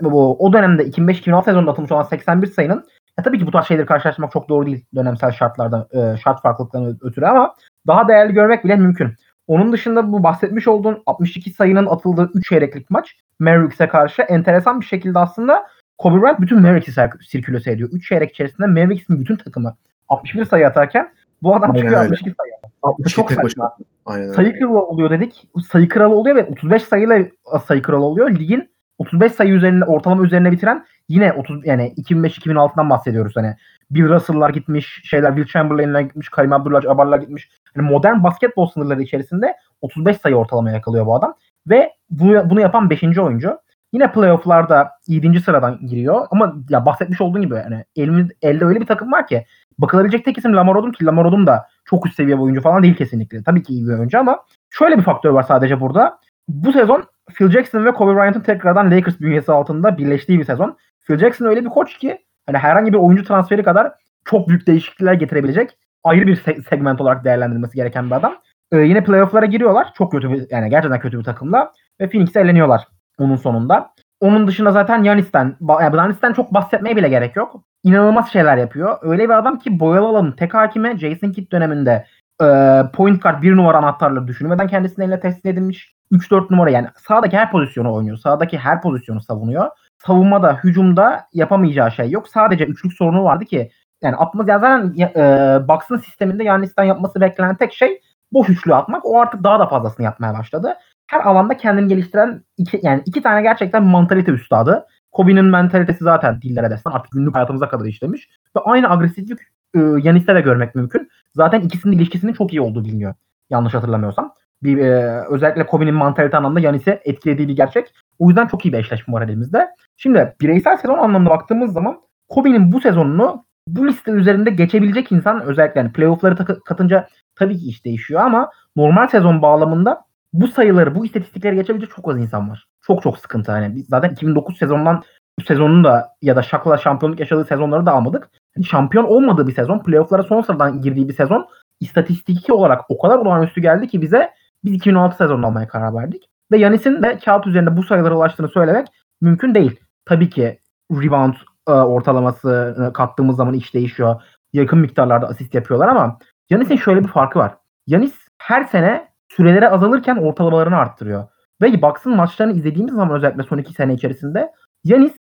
bu, o dönemde 2005-2006 sezonunda atılmış olan 81 sayının ya tabii ki bu tarz şeyleri karşılaştırmak çok doğru değil dönemsel şartlarda e, şart farklılıklarını ötürü ama daha değerli görmek bile mümkün. Onun dışında bu bahsetmiş olduğun 62 sayının atıldığı 3 çeyreklik maç Mavericks'e karşı enteresan bir şekilde aslında Kobe Bryant bütün Mavericks'i sirkülese ediyor. 3 çeyrek içerisinde Mavericks'in bütün takımı 61 sayı atarken bu adam çıkıyor öyle. 62 sayı. 62 Çok tek başına. Aynen. Sayı kralı oluyor dedik. Sayı kralı oluyor ve 35 sayıyla sayı kralı oluyor. Ligin 35 sayı üzerinde ortalama üzerine bitiren yine 30 yani 2005-2006'dan bahsediyoruz hani. Bill Russell'lar gitmiş, şeyler Will Chamberlain'ler gitmiş, Karim Abdul-Jabbar'lar gitmiş. Yani modern basketbol sınırları içerisinde 35 sayı ortalama yakalıyor bu adam ve bunu, bunu yapan 5. oyuncu. Yine playoff'larda 7. sıradan giriyor ama ya bahsetmiş olduğun gibi yani elimiz, elde öyle bir takım var ki bakılabilecek tek isim Lamar Odom ki Lamar Odom da çok üst seviye bir oyuncu falan değil kesinlikle. Tabii ki iyi bir oyuncu ama şöyle bir faktör var sadece burada. Bu sezon Phil Jackson ve Kobe Bryant'ın tekrardan Lakers bünyesi altında birleştiği bir sezon. Phil Jackson öyle bir koç ki hani herhangi bir oyuncu transferi kadar çok büyük değişiklikler getirebilecek ayrı bir se- segment olarak değerlendirilmesi gereken bir adam. Ee, yine playoff'lara giriyorlar. Çok kötü bir yani gerçekten kötü bir takımla ve Phoenix'e eleniyorlar onun sonunda. Onun dışında zaten Yanis'ten, yani Yanis'ten çok bahsetmeye bile gerek yok. İnanılmaz şeyler yapıyor. Öyle bir adam ki boyalı alanın tek hakime Jason Kidd döneminde e, point guard bir numara anahtarları düşünmeden kendisine eline teslim edilmiş. 3-4 numara yani sağdaki her pozisyonu oynuyor. Sağdaki her pozisyonu savunuyor. Savunmada, hücumda yapamayacağı şey yok. Sadece üçlük sorunu vardı ki yani atmaz yani zaten e, Bucks'ın sisteminde Yanis'ten yapması beklenen tek şey boş üçlü atmak. O artık daha da fazlasını yapmaya başladı. Her alanda kendini geliştiren iki, yani iki tane gerçekten mantalite üstadı. Kobe'nin mentalitesi zaten dillere destan artık günlük hayatımıza kadar işlemiş. Ve aynı agresiflik e, Yanis'te de görmek mümkün. Zaten ikisinin ilişkisinin çok iyi olduğu biliniyor. Yanlış hatırlamıyorsam. Bir, e, özellikle Kobe'nin mantalite anlamda Yanis'i etkilediği bir gerçek. O yüzden çok iyi bir eşleşme var elimizde. Şimdi bireysel sezon anlamında baktığımız zaman Kobe'nin bu sezonunu bu liste üzerinde geçebilecek insan özellikle yani playoff'ları takı- katınca tabii ki iş değişiyor ama normal sezon bağlamında bu sayıları, bu istatistikleri geçebilecek çok az insan var. Çok çok sıkıntı. Yani biz zaten 2009 sezondan bu sezonun da ya da Şak'la şampiyonluk yaşadığı sezonları da almadık. Yani şampiyon olmadığı bir sezon, playoff'lara son sıradan girdiği bir sezon istatistiki olarak o kadar olağanüstü geldi ki bize biz 2016 sezonunu almaya karar verdik. Ve Yanis'in de kağıt üzerinde bu sayılara ulaştığını söylemek mümkün değil. Tabii ki rebound e, ortalaması kattığımız zaman iş değişiyor. Yakın miktarlarda asist yapıyorlar ama Yanis'in şöyle bir farkı var. Yanis her sene süreleri azalırken ortalamalarını arttırıyor. Ve Bucks'ın maçlarını izlediğimiz zaman özellikle son iki sene içerisinde Yanis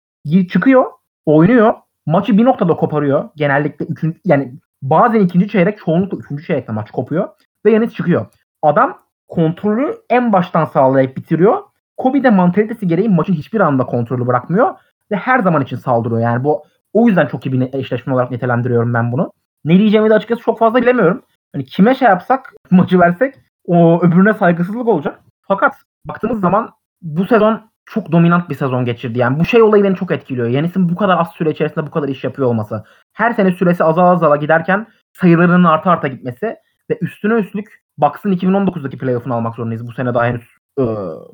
çıkıyor, oynuyor, maçı bir noktada koparıyor. Genellikle üçüncü, yani bazen ikinci çeyrek, çoğunlukla üçüncü çeyrekte maç kopuyor. Ve Yanis çıkıyor. Adam kontrolü en baştan sağlayıp bitiriyor. Kobe de mantalitesi gereği maçın hiçbir anda kontrolü bırakmıyor. Ve her zaman için saldırıyor. Yani bu o yüzden çok iyi bir eşleşme olarak nitelendiriyorum ben bunu. Ne diyeceğimi de açıkçası çok fazla bilemiyorum. Hani kime şey yapsak, maçı versek o öbürüne saygısızlık olacak. Fakat baktığımız zaman bu sezon çok dominant bir sezon geçirdi. Yani bu şey olayı beni çok etkiliyor. Yanis'in bu kadar az süre içerisinde bu kadar iş yapıyor olması. her sene süresi azala azala giderken sayılarının arta arta gitmesi ve üstüne üstlük Bucks'ın 2019'daki playoff'unu almak zorundayız. Bu sene daha henüz e,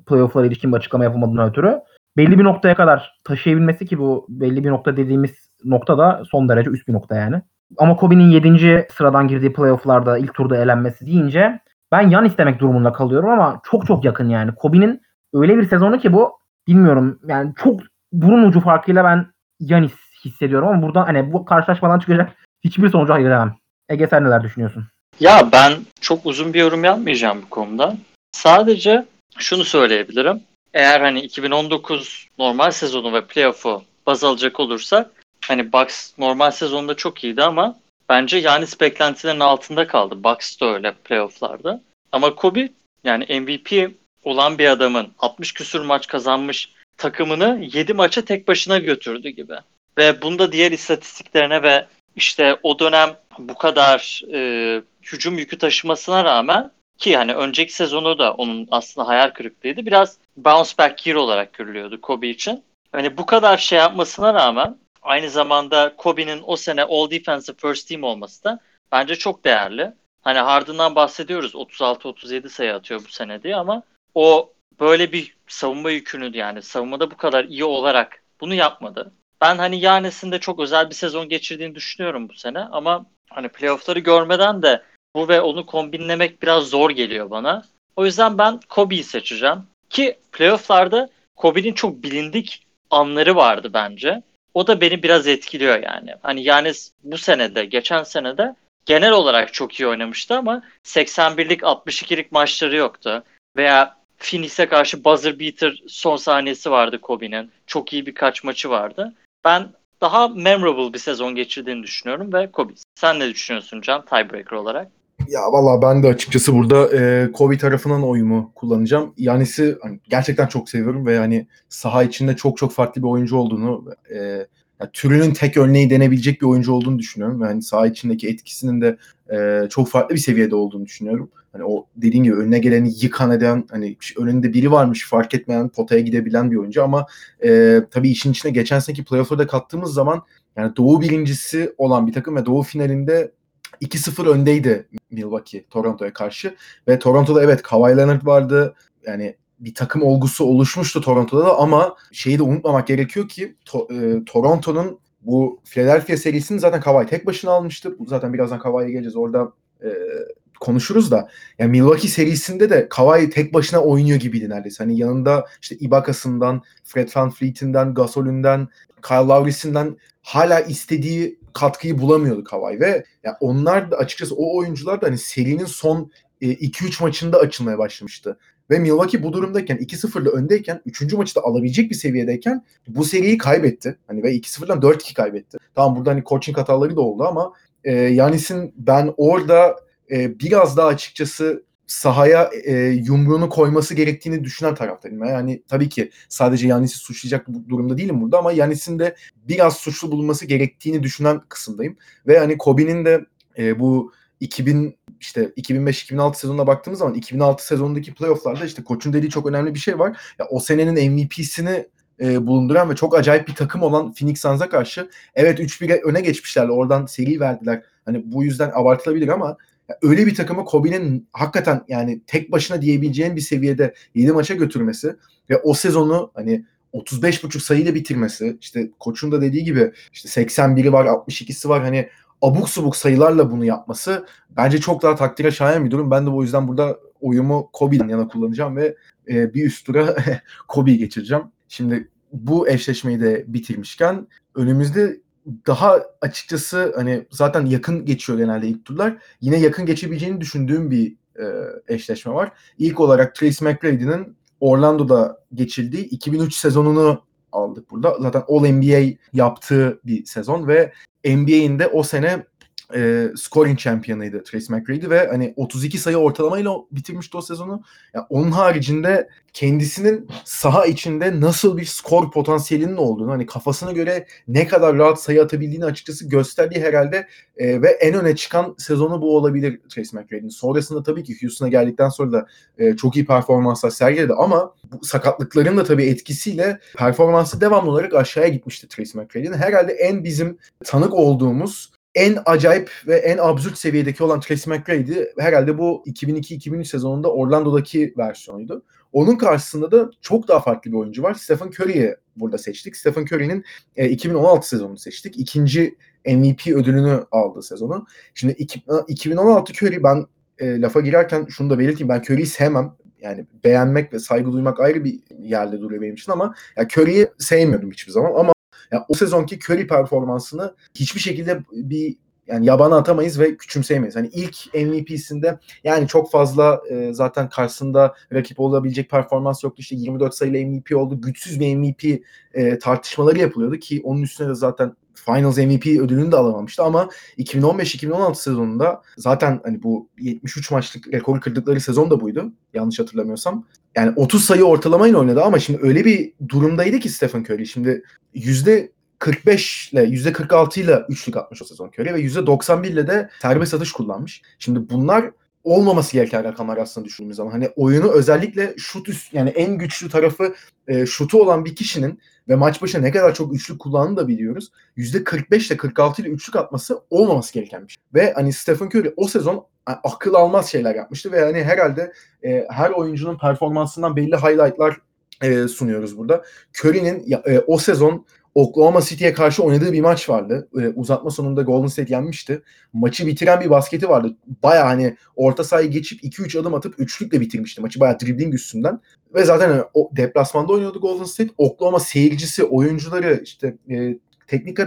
playoff'lara ilişkin bir açıklama yapılmadığından ötürü. Belli bir noktaya kadar taşıyabilmesi ki bu belli bir nokta dediğimiz nokta da son derece üst bir nokta yani. Ama Kobe'nin 7. sıradan girdiği playoff'larda ilk turda elenmesi deyince ben yan istemek durumunda kalıyorum ama çok çok yakın yani. Kobe'nin öyle bir sezonu ki bu bilmiyorum yani çok burun ucu farkıyla ben Yanis hissediyorum ama buradan hani bu karşılaşmadan çıkacak hiçbir sonucu hayır demem. Ege sen neler düşünüyorsun? Ya ben çok uzun bir yorum yapmayacağım bu konuda. Sadece şunu söyleyebilirim. Eğer hani 2019 normal sezonu ve playoff'u baz alacak olursak hani Bucks normal sezonda çok iyiydi ama bence Yanis beklentilerin altında kaldı. Bucks da öyle playoff'larda. Ama Kobe yani MVP olan bir adamın 60 küsür maç kazanmış takımını 7 maça tek başına götürdü gibi. Ve bunda diğer istatistiklerine ve işte o dönem bu kadar e, hücum yükü taşımasına rağmen ki hani önceki sezonu da onun aslında hayal kırıklığıydı. Biraz bounce back year olarak görülüyordu Kobe için. Hani bu kadar şey yapmasına rağmen aynı zamanda Kobe'nin o sene All Defensive First Team olması da bence çok değerli. Hani Harden'dan bahsediyoruz 36-37 sayı atıyor bu sene diye ama o böyle bir savunma yükünü yani savunmada bu kadar iyi olarak bunu yapmadı. Ben hani Yanis'in de çok özel bir sezon geçirdiğini düşünüyorum bu sene ama hani playoff'ları görmeden de bu ve onu kombinlemek biraz zor geliyor bana. O yüzden ben Kobe'yi seçeceğim. Ki playoff'larda Kobe'nin çok bilindik anları vardı bence. O da beni biraz etkiliyor yani. Hani Yanis bu senede, geçen senede genel olarak çok iyi oynamıştı ama 81'lik 62'lik maçları yoktu. Veya Phoenix'e karşı buzzer beater son saniyesi vardı Kobe'nin. Çok iyi birkaç maçı vardı. Ben daha memorable bir sezon geçirdiğini düşünüyorum ve Kobe. Sen ne düşünüyorsun Can tiebreaker olarak? Ya valla ben de açıkçası burada e, Kobe tarafından oyumu kullanacağım. Yanis'i hani, gerçekten çok seviyorum ve hani saha içinde çok çok farklı bir oyuncu olduğunu, e, yani türünün tek örneği denebilecek bir oyuncu olduğunu düşünüyorum. ve hani saha içindeki etkisinin de e, çok farklı bir seviyede olduğunu düşünüyorum. Hani o dediğin gibi önüne geleni yıkan eden, hani önünde biri varmış fark etmeyen potaya gidebilen bir oyuncu ama e, tabii işin içine geçen seneki playoff'da kattığımız zaman yani Doğu birincisi olan bir takım ve Doğu finalinde 2-0 öndeydi Milwaukee Toronto'ya karşı ve Toronto'da evet Kawhi Leonard vardı. Yani bir takım olgusu oluşmuştu Toronto'da da ama şeyi de unutmamak gerekiyor ki to, e, Toronto'nun bu Philadelphia serisini zaten Kawhi tek başına almıştı. Zaten birazdan Kawhi'ye geleceğiz. Orada e, konuşuruz da yani Milwaukee serisinde de Kawhi tek başına oynuyor gibiydi neredeyse. Hani yanında işte Ibaka'sından, Fred VanVleet'inden, Gasol'ünden, Kyle Lowry'sinden hala istediği katkıyı bulamıyordu Kawhi ve yani onlar da açıkçası o oyuncular da hani serinin son 2-3 e, maçında açılmaya başlamıştı. Ve Milwaukee bu durumdayken 2-0'la öndeyken 3. maçı da alabilecek bir seviyedeyken bu seriyi kaybetti. Hani ve 2-0'dan 4-2 kaybetti. Tamam burada hani coaching hataları da oldu ama e, Yanis'in ben orada e, biraz daha açıkçası sahaya e, yumruğunu koyması gerektiğini düşünen taraftayım. Yani tabii ki sadece Yanis'i suçlayacak durumda değilim burada ama Yanis'in de biraz suçlu bulunması gerektiğini düşünen kısımdayım. Ve hani Kobe'nin de e, bu 2000 işte 2005-2006 sezonuna baktığımız zaman 2006 sezonundaki playofflarda işte koçun dediği çok önemli bir şey var. Ya o senenin MVP'sini e, bulunduran ve çok acayip bir takım olan Phoenix Suns'a karşı evet 3-1 öne geçmişlerdi. Oradan seri verdiler. Hani bu yüzden abartılabilir ama öyle bir takımı Kobe'nin hakikaten yani tek başına diyebileceğin bir seviyede 7 maça götürmesi ve o sezonu hani 35,5 sayıyla bitirmesi işte koçun da dediği gibi işte 81'i var 62'si var hani abuk subuk sayılarla bunu yapması bence çok daha takdire şayan bir durum. Ben de o yüzden burada oyumu Kobe'den yana kullanacağım ve e, bir üst tura Kobe'yi geçireceğim. Şimdi bu eşleşmeyi de bitirmişken önümüzde daha açıkçası hani zaten yakın geçiyor genelde ilk turlar. Yine yakın geçebileceğini düşündüğüm bir e, eşleşme var. İlk olarak Trace McGrady'nin Orlando'da geçildiği 2003 sezonunu aldık burada. Zaten All NBA yaptığı bir sezon ve NBA'in de o sene e, scoring champion'ıydı Tracy McGrady ve hani 32 sayı ortalamayla bitirmişti o sezonu. Yani onun haricinde kendisinin saha içinde nasıl bir skor potansiyelinin olduğunu hani kafasına göre ne kadar rahat sayı atabildiğini açıkçası gösterdiği herhalde e, ve en öne çıkan sezonu bu olabilir Tracy McGrady'nin. Sonrasında tabii ki Houston'a geldikten sonra da e, çok iyi performanslar sergiledi ama bu sakatlıkların da tabii etkisiyle performansı devamlı olarak aşağıya gitmişti Tracy McGrady'nin. Herhalde en bizim tanık olduğumuz en acayip ve en absürt seviyedeki olan Tracy McGrady herhalde bu 2002-2003 sezonunda Orlando'daki versiyonuydu. Onun karşısında da çok daha farklı bir oyuncu var. Stephen Curry'i burada seçtik. Stephen Curry'nin e, 2016 sezonunu seçtik. İkinci MVP ödülünü aldı sezonu. Şimdi iki, 2016 Curry ben e, lafa girerken şunu da belirteyim. Ben Curry'i sevmem. Yani beğenmek ve saygı duymak ayrı bir yerde duruyor benim için ama ya Curry'i sevmiyordum hiçbir zaman ama yani o sezonki Curry performansını hiçbir şekilde bir yani yabana atamayız ve küçümseyemeyiz. Hani ilk MVP'sinde yani çok fazla e, zaten karşısında rakip olabilecek performans yoktu. İşte 24 sayıyla MVP oldu. Güçsüz bir MVP e, tartışmaları yapılıyordu ki onun üstüne de zaten Finals MVP ödülünü de alamamıştı ama 2015-2016 sezonunda zaten hani bu 73 maçlık rekoru kırdıkları sezon da buydu. Yanlış hatırlamıyorsam. Yani 30 sayı ortalamayla oynadı ama şimdi öyle bir durumdaydı ki Stephen Curry. Şimdi yüzde 45 ile yüzde 46 ile üçlük atmış o sezon Curry ve yüzde 91 ile de serbest atış kullanmış. Şimdi bunlar olmaması gereken rakamlar aslında düşündüğümüz zaman. Hani oyunu özellikle şut üst yani en güçlü tarafı e, şutu olan bir kişinin ve maç başına ne kadar çok üçlük kullandığını da biliyoruz. %45 ile 46 ile üçlük atması olmaması gereken bir şey. Ve hani Stephen Curry o sezon akıl almaz şeyler yapmıştı ve hani herhalde e, her oyuncunun performansından belli highlightlar e, sunuyoruz burada. Curry'nin e, o sezon Oklahoma City'ye karşı oynadığı bir maç vardı. E, uzatma sonunda Golden State yenmişti. Maçı bitiren bir basketi vardı. Baya hani orta sahayı geçip 2-3 adım atıp üçlükle bitirmişti. Maçı baya dribbling üstünden. Ve zaten hani, o deplasmanda oynuyordu Golden State. Oklahoma seyircisi, oyuncuları işte e, teknik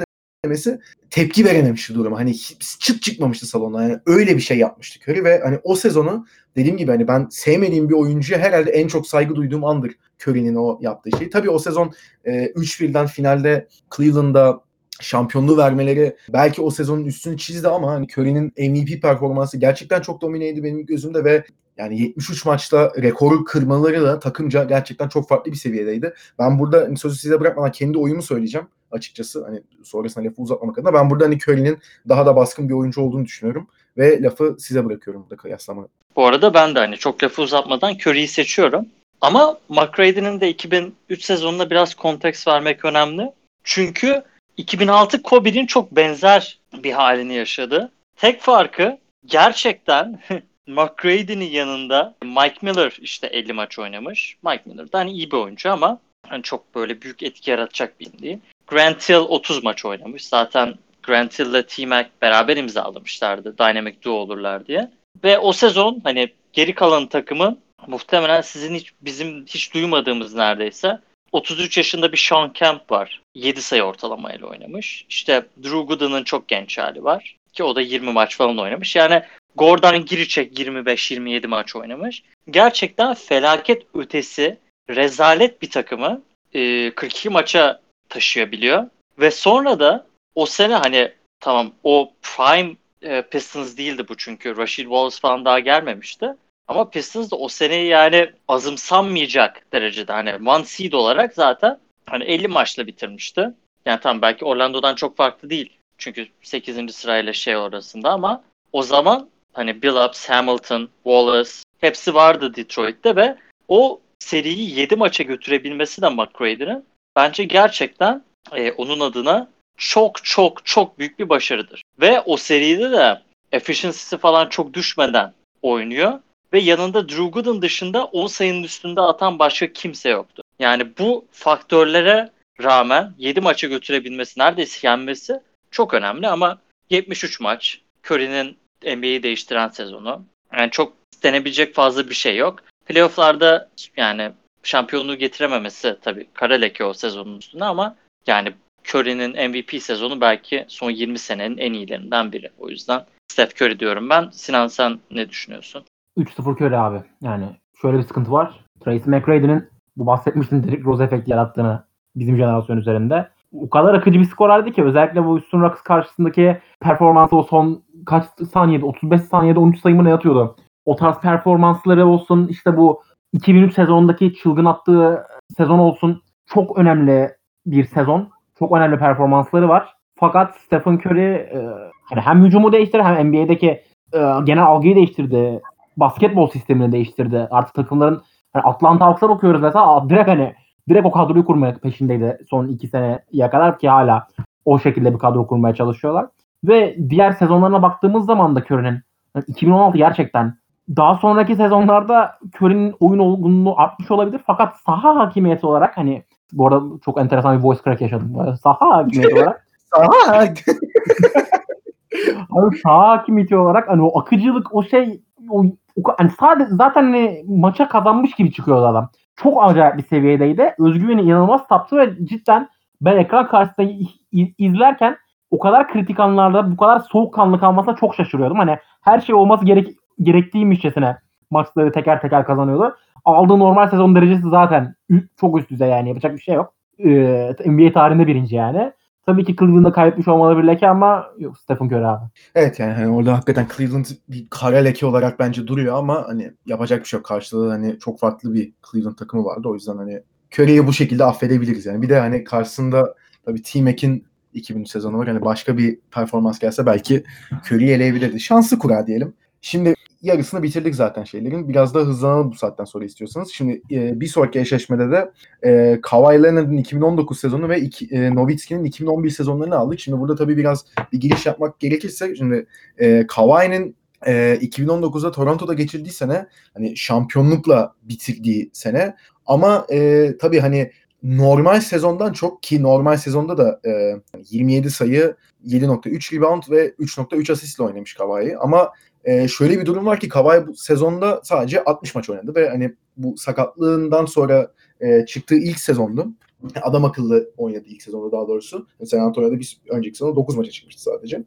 demesi tepki verememişti duruma. Hani çıt çıkmamıştı salonda. Yani öyle bir şey yapmıştı Curry ve hani o sezonu dediğim gibi hani ben sevmediğim bir oyuncuya herhalde en çok saygı duyduğum andır Curry'nin o yaptığı şey. Tabii o sezon e, 3-1'den finalde Cleveland'da şampiyonluğu vermeleri belki o sezonun üstünü çizdi ama hani Curry'nin MVP performansı gerçekten çok domineydi benim gözümde ve yani 73 maçta rekoru kırmaları da takımca gerçekten çok farklı bir seviyedeydi. Ben burada hani sözü size bırakmadan kendi oyumu söyleyeceğim açıkçası. Hani sonrasında lafı uzatmamak adına. Ben burada hani Curry'nin daha da baskın bir oyuncu olduğunu düşünüyorum. Ve lafı size bırakıyorum burada kıyaslama. Bu arada ben de hani çok lafı uzatmadan Curry'i seçiyorum. Ama McGrady'nin de 2003 sezonuna biraz konteks vermek önemli. Çünkü 2006 Kobe'nin çok benzer bir halini yaşadı. Tek farkı gerçekten McGrady'nin yanında Mike Miller işte 50 maç oynamış. Mike Miller da hani iyi bir oyuncu ama hani çok böyle büyük etki yaratacak bir değil. Grant Hill 30 maç oynamış. Zaten Grant Hill ile T-Mac beraber imzalamışlardı. Dynamic Duo olurlar diye. Ve o sezon hani geri kalan takımın muhtemelen sizin hiç bizim hiç duymadığımız neredeyse 33 yaşında bir Sean Kemp var. 7 sayı ortalamayla oynamış. İşte Drew Gooden'ın çok genç hali var. Ki o da 20 maç falan oynamış. Yani Gordon Giricek 25-27 maç oynamış. Gerçekten felaket ötesi rezalet bir takımı 42 maça taşıyabiliyor. Ve sonra da o sene hani tamam o prime e, Pistons değildi bu çünkü Rashid Wallace falan daha gelmemişti. Ama Pistons da o seneyi yani azımsanmayacak derecede hani one seed olarak zaten hani 50 maçla bitirmişti. Yani tam belki Orlando'dan çok farklı değil. Çünkü 8. sırayla şey arasında ama o zaman hani Billups, Hamilton, Wallace hepsi vardı Detroit'te ve o seriyi 7 maça götürebilmesi de McGrady'nin bence gerçekten e, onun adına çok çok çok büyük bir başarıdır. Ve o seride de efficiency'si falan çok düşmeden oynuyor. Ve yanında Drew Gooden dışında 10 sayının üstünde atan başka kimse yoktu. Yani bu faktörlere rağmen 7 maça götürebilmesi, neredeyse yenmesi çok önemli ama 73 maç, Curry'nin NBA'yi değiştiren sezonu. Yani çok denebilecek fazla bir şey yok. Playoff'larda yani şampiyonluğu getirememesi tabii kara leke o sezonun üstünde ama yani Curry'nin MVP sezonu belki son 20 senenin en iyilerinden biri. O yüzden Steph Curry diyorum ben. Sinan sen ne düşünüyorsun? 3-0 Curry abi. Yani şöyle bir sıkıntı var. Tracy McGrady'nin bu bahsetmiştim Derrick Rose efekti yarattığını bizim jenerasyon üzerinde. O kadar akıcı bir skor vardı ki özellikle bu Houston Rockets karşısındaki performansı o son kaç saniyede 35 saniyede 13 sayımı ne atıyordu. O tarz performansları olsun işte bu 2003 sezonundaki çılgın attığı sezon olsun çok önemli bir sezon. Çok önemli performansları var. Fakat Stephen Curry e, hani hem hücumu değiştirdi hem NBA'deki e, genel algıyı değiştirdi. Basketbol sistemini değiştirdi. Artık takımların hani Atlanta Hawks'a bakıyoruz mesela direkt hani direkt o kadroyu kurmaya peşindeydi son iki seneye kadar ki hala o şekilde bir kadro kurmaya çalışıyorlar. Ve diğer sezonlarına baktığımız zaman da Curry'nin yani 2016 gerçekten daha sonraki sezonlarda Curry'nin oyun olgunluğu artmış olabilir fakat saha hakimiyeti olarak hani bu arada çok enteresan bir voice crack yaşadım. Saha hakimiyeti olarak Saha Abi saha hakimiyeti olarak hani o akıcılık o şey o, o hani sadece zaten hani maça kazanmış gibi çıkıyordu adam. Çok acayip bir seviyedeydi. Özgüveni inanılmaz taptı ve cidden ben ekran karşısında izlerken o kadar kritik anlarda bu kadar soğukkanlı kalmasına çok şaşırıyordum. Hani her şey olması gerek gerektiğimişçesine maçları teker teker kazanıyordu. Aldığı normal sezon derecesi zaten çok üst düzey yani yapacak bir şey yok. Ee, NBA tarihinde birinci yani. Tabii ki Cleveland'da kaybetmiş olmalı bir leke ama yok Stephen Curry abi. Evet yani hani orada hakikaten Cleveland bir kara leke olarak bence duruyor ama hani yapacak bir şey yok. Karşılığı hani çok farklı bir Cleveland takımı vardı. O yüzden hani Curry'i bu şekilde affedebiliriz yani. Bir de hani karşısında tabii T-Mac'in 2003 sezonu var. Hani başka bir performans gelse belki Curry'i eleyebilirdi. Şanslı kura diyelim. Şimdi yarısını bitirdik zaten şeylerin. Biraz da hızlanalım bu saatten sonra istiyorsanız. Şimdi e, bir sonraki eşleşmede de e, Kawhi Leonard'ın 2019 sezonu ve e, Nowitzki'nin 2011 sezonlarını aldık. Şimdi burada tabii biraz bir giriş yapmak gerekirse şimdi e, Kawhi'nin e, 2019'da Toronto'da geçirdiği sene hani şampiyonlukla bitirdiği sene ama e, tabii hani normal sezondan çok ki normal sezonda da e, 27 sayı 7.3 rebound ve 3.3 asistle oynamış Kawhi ama e, şöyle bir durum var ki Kawhi bu sezonda sadece 60 maç oynadı ve hani bu sakatlığından sonra e, çıktığı ilk sezondu. Adam akıllı oynadı ilk sezonda daha doğrusu. San Antonio'da bir önceki sezonda 9 maça çıkmıştı sadece.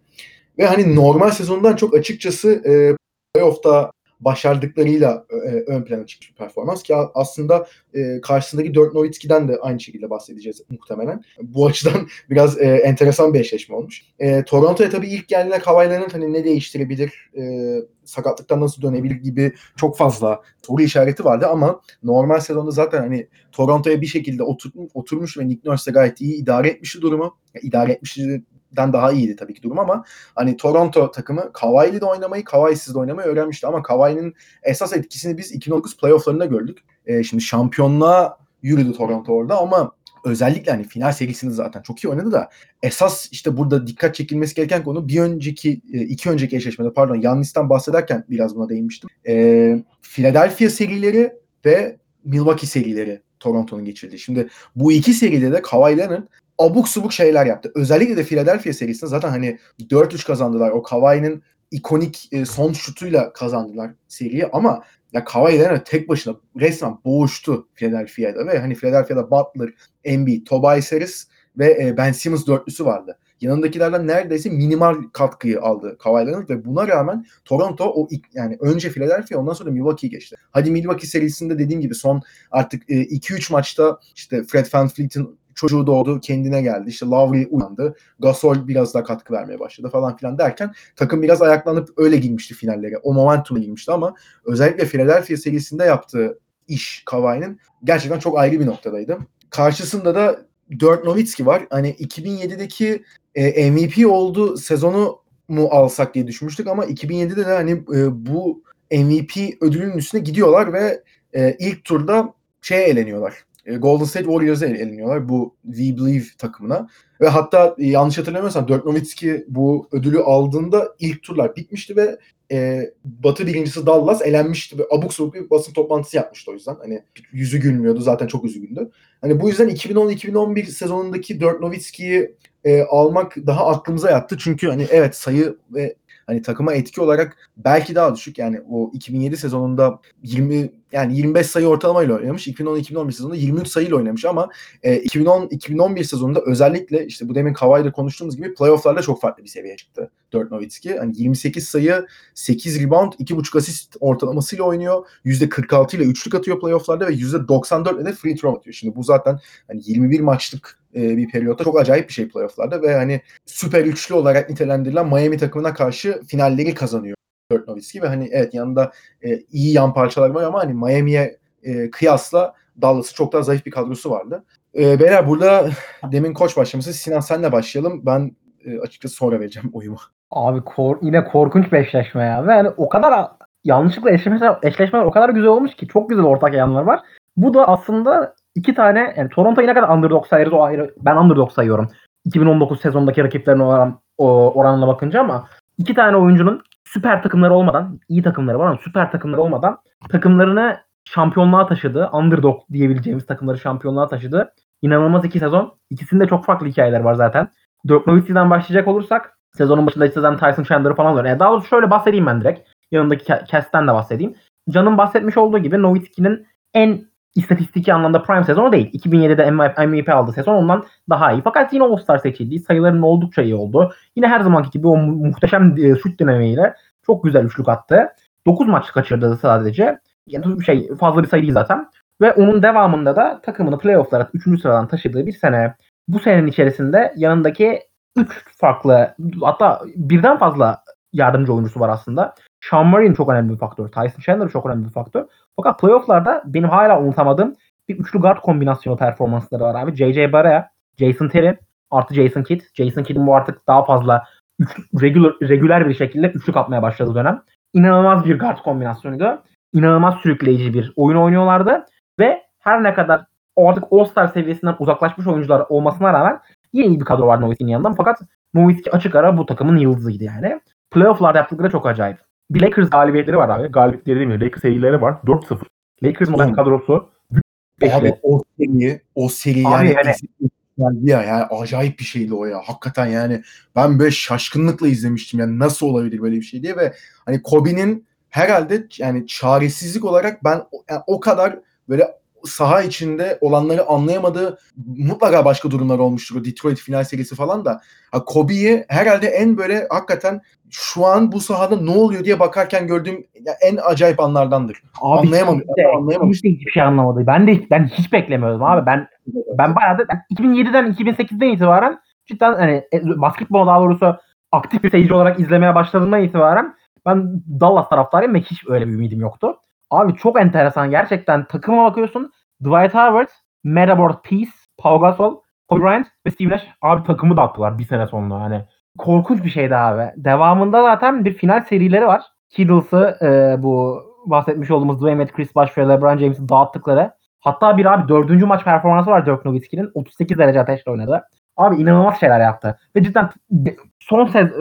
Ve hani normal sezondan çok açıkçası e, playoff'ta başardıklarıyla e, ön plana çıkmış bir performans ki aslında e, karşısındaki Dirk Nowitzki'den de aynı şekilde bahsedeceğiz muhtemelen. Bu açıdan biraz e, enteresan bir eşleşme olmuş. E, Toronto'ya tabii ilk geldiğinde Kawhi Leonard hani ne değiştirebilir, e, sakatlıktan nasıl dönebilir gibi çok fazla soru işareti vardı ama normal sezonda zaten hani Toronto'ya bir şekilde otur, oturmuş ve Nick Nurse de gayet iyi idare etmişti durumu. Yani idare etmişti den daha iyiydi tabii ki durum ama hani Toronto takımı Kawhi'li de oynamayı, Kawhi'siz de oynamayı öğrenmişti ama Kawhi'nin esas etkisini biz 2009 playofflarında gördük. E, şimdi şampiyonluğa yürüdü Toronto orada ama özellikle hani final serisinde zaten çok iyi oynadı da esas işte burada dikkat çekilmesi gereken konu bir önceki e, iki önceki eşleşmede pardon Yannis'ten bahsederken biraz buna değinmiştim. E, Philadelphia serileri ve Milwaukee serileri Toronto'nun geçirdiği. Şimdi bu iki seride de Kawhi Leonard abuk subuk şeyler yaptı. Özellikle de Philadelphia serisinde zaten hani 4-3 kazandılar. O Kawhi'nin ikonik e, son şutuyla kazandılar seriyi ama ya Kawhi Leonard tek başına resmen boğuştu Philadelphia'da ve hani Philadelphia'da Butler, Embiid, Tobias Harris ve e, Ben Simmons dörtlüsü vardı. Yanındakilerden neredeyse minimal katkıyı aldı Kawhi Leonard ve buna rağmen Toronto o yani önce Philadelphia ondan sonra Milwaukee geçti. Hadi Milwaukee serisinde dediğim gibi son artık 2-3 e, maçta işte Fred VanVleet'in çocuğu doğdu kendine geldi. İşte Lowry uyandı. Gasol biraz daha katkı vermeye başladı falan filan derken takım biraz ayaklanıp öyle girmişti finallere. O momentumla girmişti ama özellikle Philadelphia serisinde yaptığı iş Kawhi'nin gerçekten çok ayrı bir noktadaydı. Karşısında da Dirk Nowitzki var. Hani 2007'deki e, MVP oldu sezonu mu alsak diye düşünmüştük ama 2007'de de hani e, bu MVP ödülünün üstüne gidiyorlar ve e, ilk turda şeye eleniyorlar. E, Golden State Warriors'a eleniyorlar bu We Believe takımına. Ve hatta e, yanlış hatırlamıyorsam Dirk Nowitzki bu ödülü aldığında ilk turlar bitmişti ve e, Batı birincisi Dallas elenmişti ve abuk sabuk bir basın toplantısı yapmıştı o yüzden. Hani yüzü gülmüyordu zaten çok üzgündü. Hani bu yüzden 2010-2011 sezonundaki Dirk Nowitzki'yi e, almak daha aklımıza yattı. Çünkü hani evet sayı ve hani takıma etki olarak belki daha düşük. Yani o 2007 sezonunda 20 yani 25 sayı ortalamayla oynamış. 2010-2011 sezonunda 23 sayıyla oynamış ama e, 2010-2011 sezonunda özellikle işte bu demin Kawhi'de konuştuğumuz gibi playofflarda çok farklı bir seviyeye çıktı Dirk Nowitzki. Hani 28 sayı, 8 rebound, 2.5 asist ortalamasıyla oynuyor. %46 ile üçlük atıyor playofflarda ve %94 ile de free throw atıyor. Şimdi bu zaten hani 21 maçlık e, bir periyotta çok acayip bir şey playofflarda ve hani süper üçlü olarak nitelendirilen Miami takımına karşı finalleri kazanıyor Dirk Nowitzki ve hani evet yanında e, iyi yan parçalar var ama hani Miami'ye e, kıyasla Dallas'ı çok daha zayıf bir kadrosu vardı. E, beyler burada demin koç başlaması Sinan senle başlayalım. Ben e, açıkçası sonra vereceğim oyumu. Abi kor, yine korkunç bir eşleşme ya. Ve yani o kadar yanlışlıkla eşleşmeler, eşleşmeler o kadar güzel olmuş ki çok güzel ortak yanlar var. Bu da aslında iki tane yani Toronto'yu ne kadar underdog sayarız o ayrı. Ben underdog sayıyorum. 2019 sezondaki rakiplerine oran, o, oranına bakınca ama iki tane oyuncunun süper takımları olmadan, iyi takımları var ama süper takımları olmadan takımlarını şampiyonluğa taşıdı. Underdog diyebileceğimiz takımları şampiyonluğa taşıdı. İnanılmaz iki sezon. İkisinde çok farklı hikayeler var zaten. Dirk Nowitzki'den başlayacak olursak sezonun başında işte zaten Tyson Chandler'ı falan oluyor. Yani daha doğrusu şöyle bahsedeyim ben direkt. Yanındaki Cast'ten de bahsedeyim. Can'ın bahsetmiş olduğu gibi Nowitzki'nin en istatistiki anlamda prime sezonu değil. 2007'de MVP aldı sezon ondan daha iyi. Fakat yine All-Star seçildi. Sayıların oldukça iyi oldu. Yine her zamanki gibi o muhteşem e, şut dinamiğiyle çok güzel üçlük attı. 9 maç kaçırdı sadece. Yani şey fazla bir sayı değil zaten. Ve onun devamında da takımını playoff'lara 3. sıradan taşıdığı bir sene. Bu senenin içerisinde yanındaki 3 farklı hatta birden fazla yardımcı oyuncusu var aslında. Sean Murray'in çok önemli bir faktör. Tyson Chandler çok önemli bir faktör. Fakat playoff'larda benim hala unutamadığım bir üçlü guard kombinasyonu performansları var abi. J.J. Barea, Jason Terry artı Jason Kidd. Jason Kidd'in bu artık daha fazla üç, regular, regular bir şekilde üçlük atmaya başladığı dönem. İnanılmaz bir guard kombinasyonuydu. İnanılmaz sürükleyici bir oyun oynuyorlardı. Ve her ne kadar artık All-Star seviyesinden uzaklaşmış oyuncular olmasına rağmen yine iyi bir kadro var Nowitzki'nin yanında. Fakat Nowitzki açık ara bu takımın yıldızıydı yani. Playoff'larda yaptıkları çok acayip. Lakers galibiyetleri var abi. Galibiyetleri değil mi? Lakers serileri var. 4-0. Lakers'ın olan kadrosu. Abi o seri, o seri Abi yani, yani- geldi ya yani acayip bir şeydi o ya. Hakikaten yani ben böyle şaşkınlıkla izlemiştim yani nasıl olabilir böyle bir şey diye ve hani Kobe'nin herhalde yani çaresizlik olarak ben yani o kadar böyle saha içinde olanları anlayamadığı mutlaka başka durumlar olmuştur. O Detroit final serisi falan da. Ha, Kobe'yi herhalde en böyle hakikaten şu an bu sahada ne oluyor diye bakarken gördüğüm en acayip anlardandır. Abi Anlayamadım, kimse- anlayamamış. kimse hiçbir şey anlamadı. Ben de ben hiç beklemiyordum abi. Ben ben bayağı da ben 2007'den 2008'den itibaren cidden hani e, basketbol daha doğrusu aktif bir seyirci olarak izlemeye başladığımdan itibaren ben Dallas taraftarıyım ve hiç öyle bir ümidim yoktu. Abi çok enteresan gerçekten takıma bakıyorsun. Dwight Howard, World Peace, Paul Gasol, Kobe Bryant ve Steve Nash abi takımı dağıttılar bir sene sonra hani. Korkunç bir şeydi abi. Devamında zaten bir final serileri var. Kiddles'ı e, bu bahsetmiş olduğumuz Dwayne Wade, Chris Bosh ve LeBron James'i dağıttıkları. Hatta bir abi dördüncü maç performansı var Dirk Nowitzki'nin. 38 derece ateşle oynadı. Abi inanılmaz şeyler yaptı. Ve cidden son sez, e,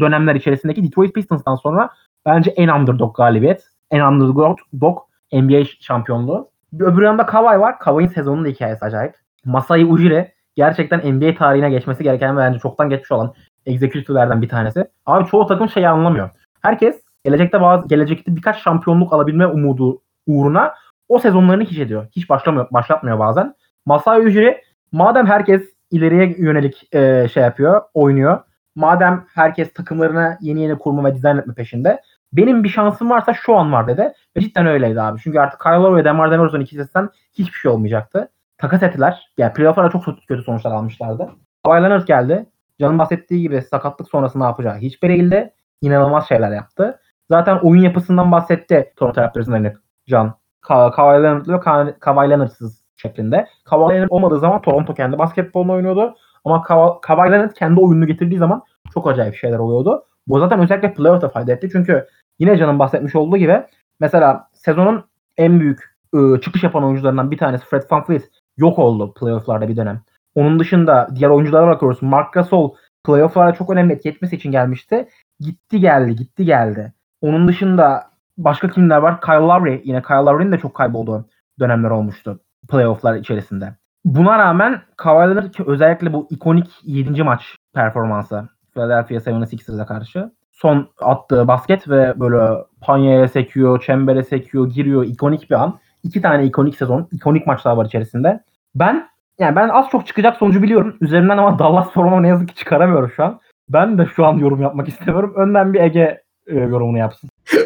dönemler içerisindeki Detroit Pistons'tan sonra bence en underdog galibiyet. En underdog dog NBA şampiyonluğu. Öbür yanda Kawhi var. Kawhi'nin sezonunun da hikayesi acayip. Masai Ujiri gerçekten NBA tarihine geçmesi gereken ve bence çoktan geçmiş olan executive'lerden bir tanesi. Abi çoğu takım şeyi anlamıyor. Herkes gelecekte bazı gelecekte birkaç şampiyonluk alabilme umudu uğruna o sezonlarını hiç ediyor. Hiç başlamıyor, başlatmıyor bazen. Masai Ujiri madem herkes ileriye yönelik e, şey yapıyor, oynuyor. Madem herkes takımlarına yeni yeni kurma ve dizayn etme peşinde. Benim bir şansım varsa şu an var dedi. Ve cidden öyleydi abi. Çünkü artık Kyle ve DeMar DeRozan ikisinden hiçbir şey olmayacaktı. Takas ettiler. Yani playoff'lara çok kötü sonuçlar almışlardı. Kawhi Leonard geldi. Can'ın bahsettiği gibi sakatlık sonrası ne yapacağı hiç belli değildi. İnanılmaz şeyler yaptı. Zaten oyun yapısından bahsetti Toronto Raptors'ın hani Can. Ka Kawhi Leonard ve Ka- Kawhi Leonard'sız şeklinde. Kawhi Leonard olmadığı zaman Toronto kendi basketbolunu oynuyordu. Ama Kawhi Leonard kendi oyununu getirdiği zaman çok acayip şeyler oluyordu. Bu zaten özellikle playoff'ta fayda etti. Çünkü yine Can'ın bahsetmiş olduğu gibi mesela sezonun en büyük ıı, çıkış yapan oyuncularından bir tanesi Fred VanVleet yok oldu playoff'larda bir dönem. Onun dışında diğer oyunculara bakıyoruz. Mark Gasol playoff'larda çok önemli etki etmesi için gelmişti. Gitti geldi, gitti geldi. Onun dışında başka kimler var? Kyle Lowry. Yine Kyle Lowry'nin de çok kaybolduğu dönemler olmuştu playoff'lar içerisinde. Buna rağmen Kawhi özellikle bu ikonik 7. maç performansı Philadelphia 76ers'a karşı son attığı basket ve böyle panyaya sekiyor, çembere sekiyor, giriyor. ikonik bir an. İki tane ikonik sezon, ikonik maçlar var içerisinde. Ben yani ben az çok çıkacak sonucu biliyorum. Üzerinden ama Dallas forma ne yazık ki çıkaramıyorum şu an. Ben de şu an yorum yapmak istemiyorum. Önden bir Ege e, yorumunu yapsın.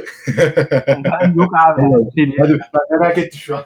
ben yok abi. Şey. Hadi ben merak ettim şu an.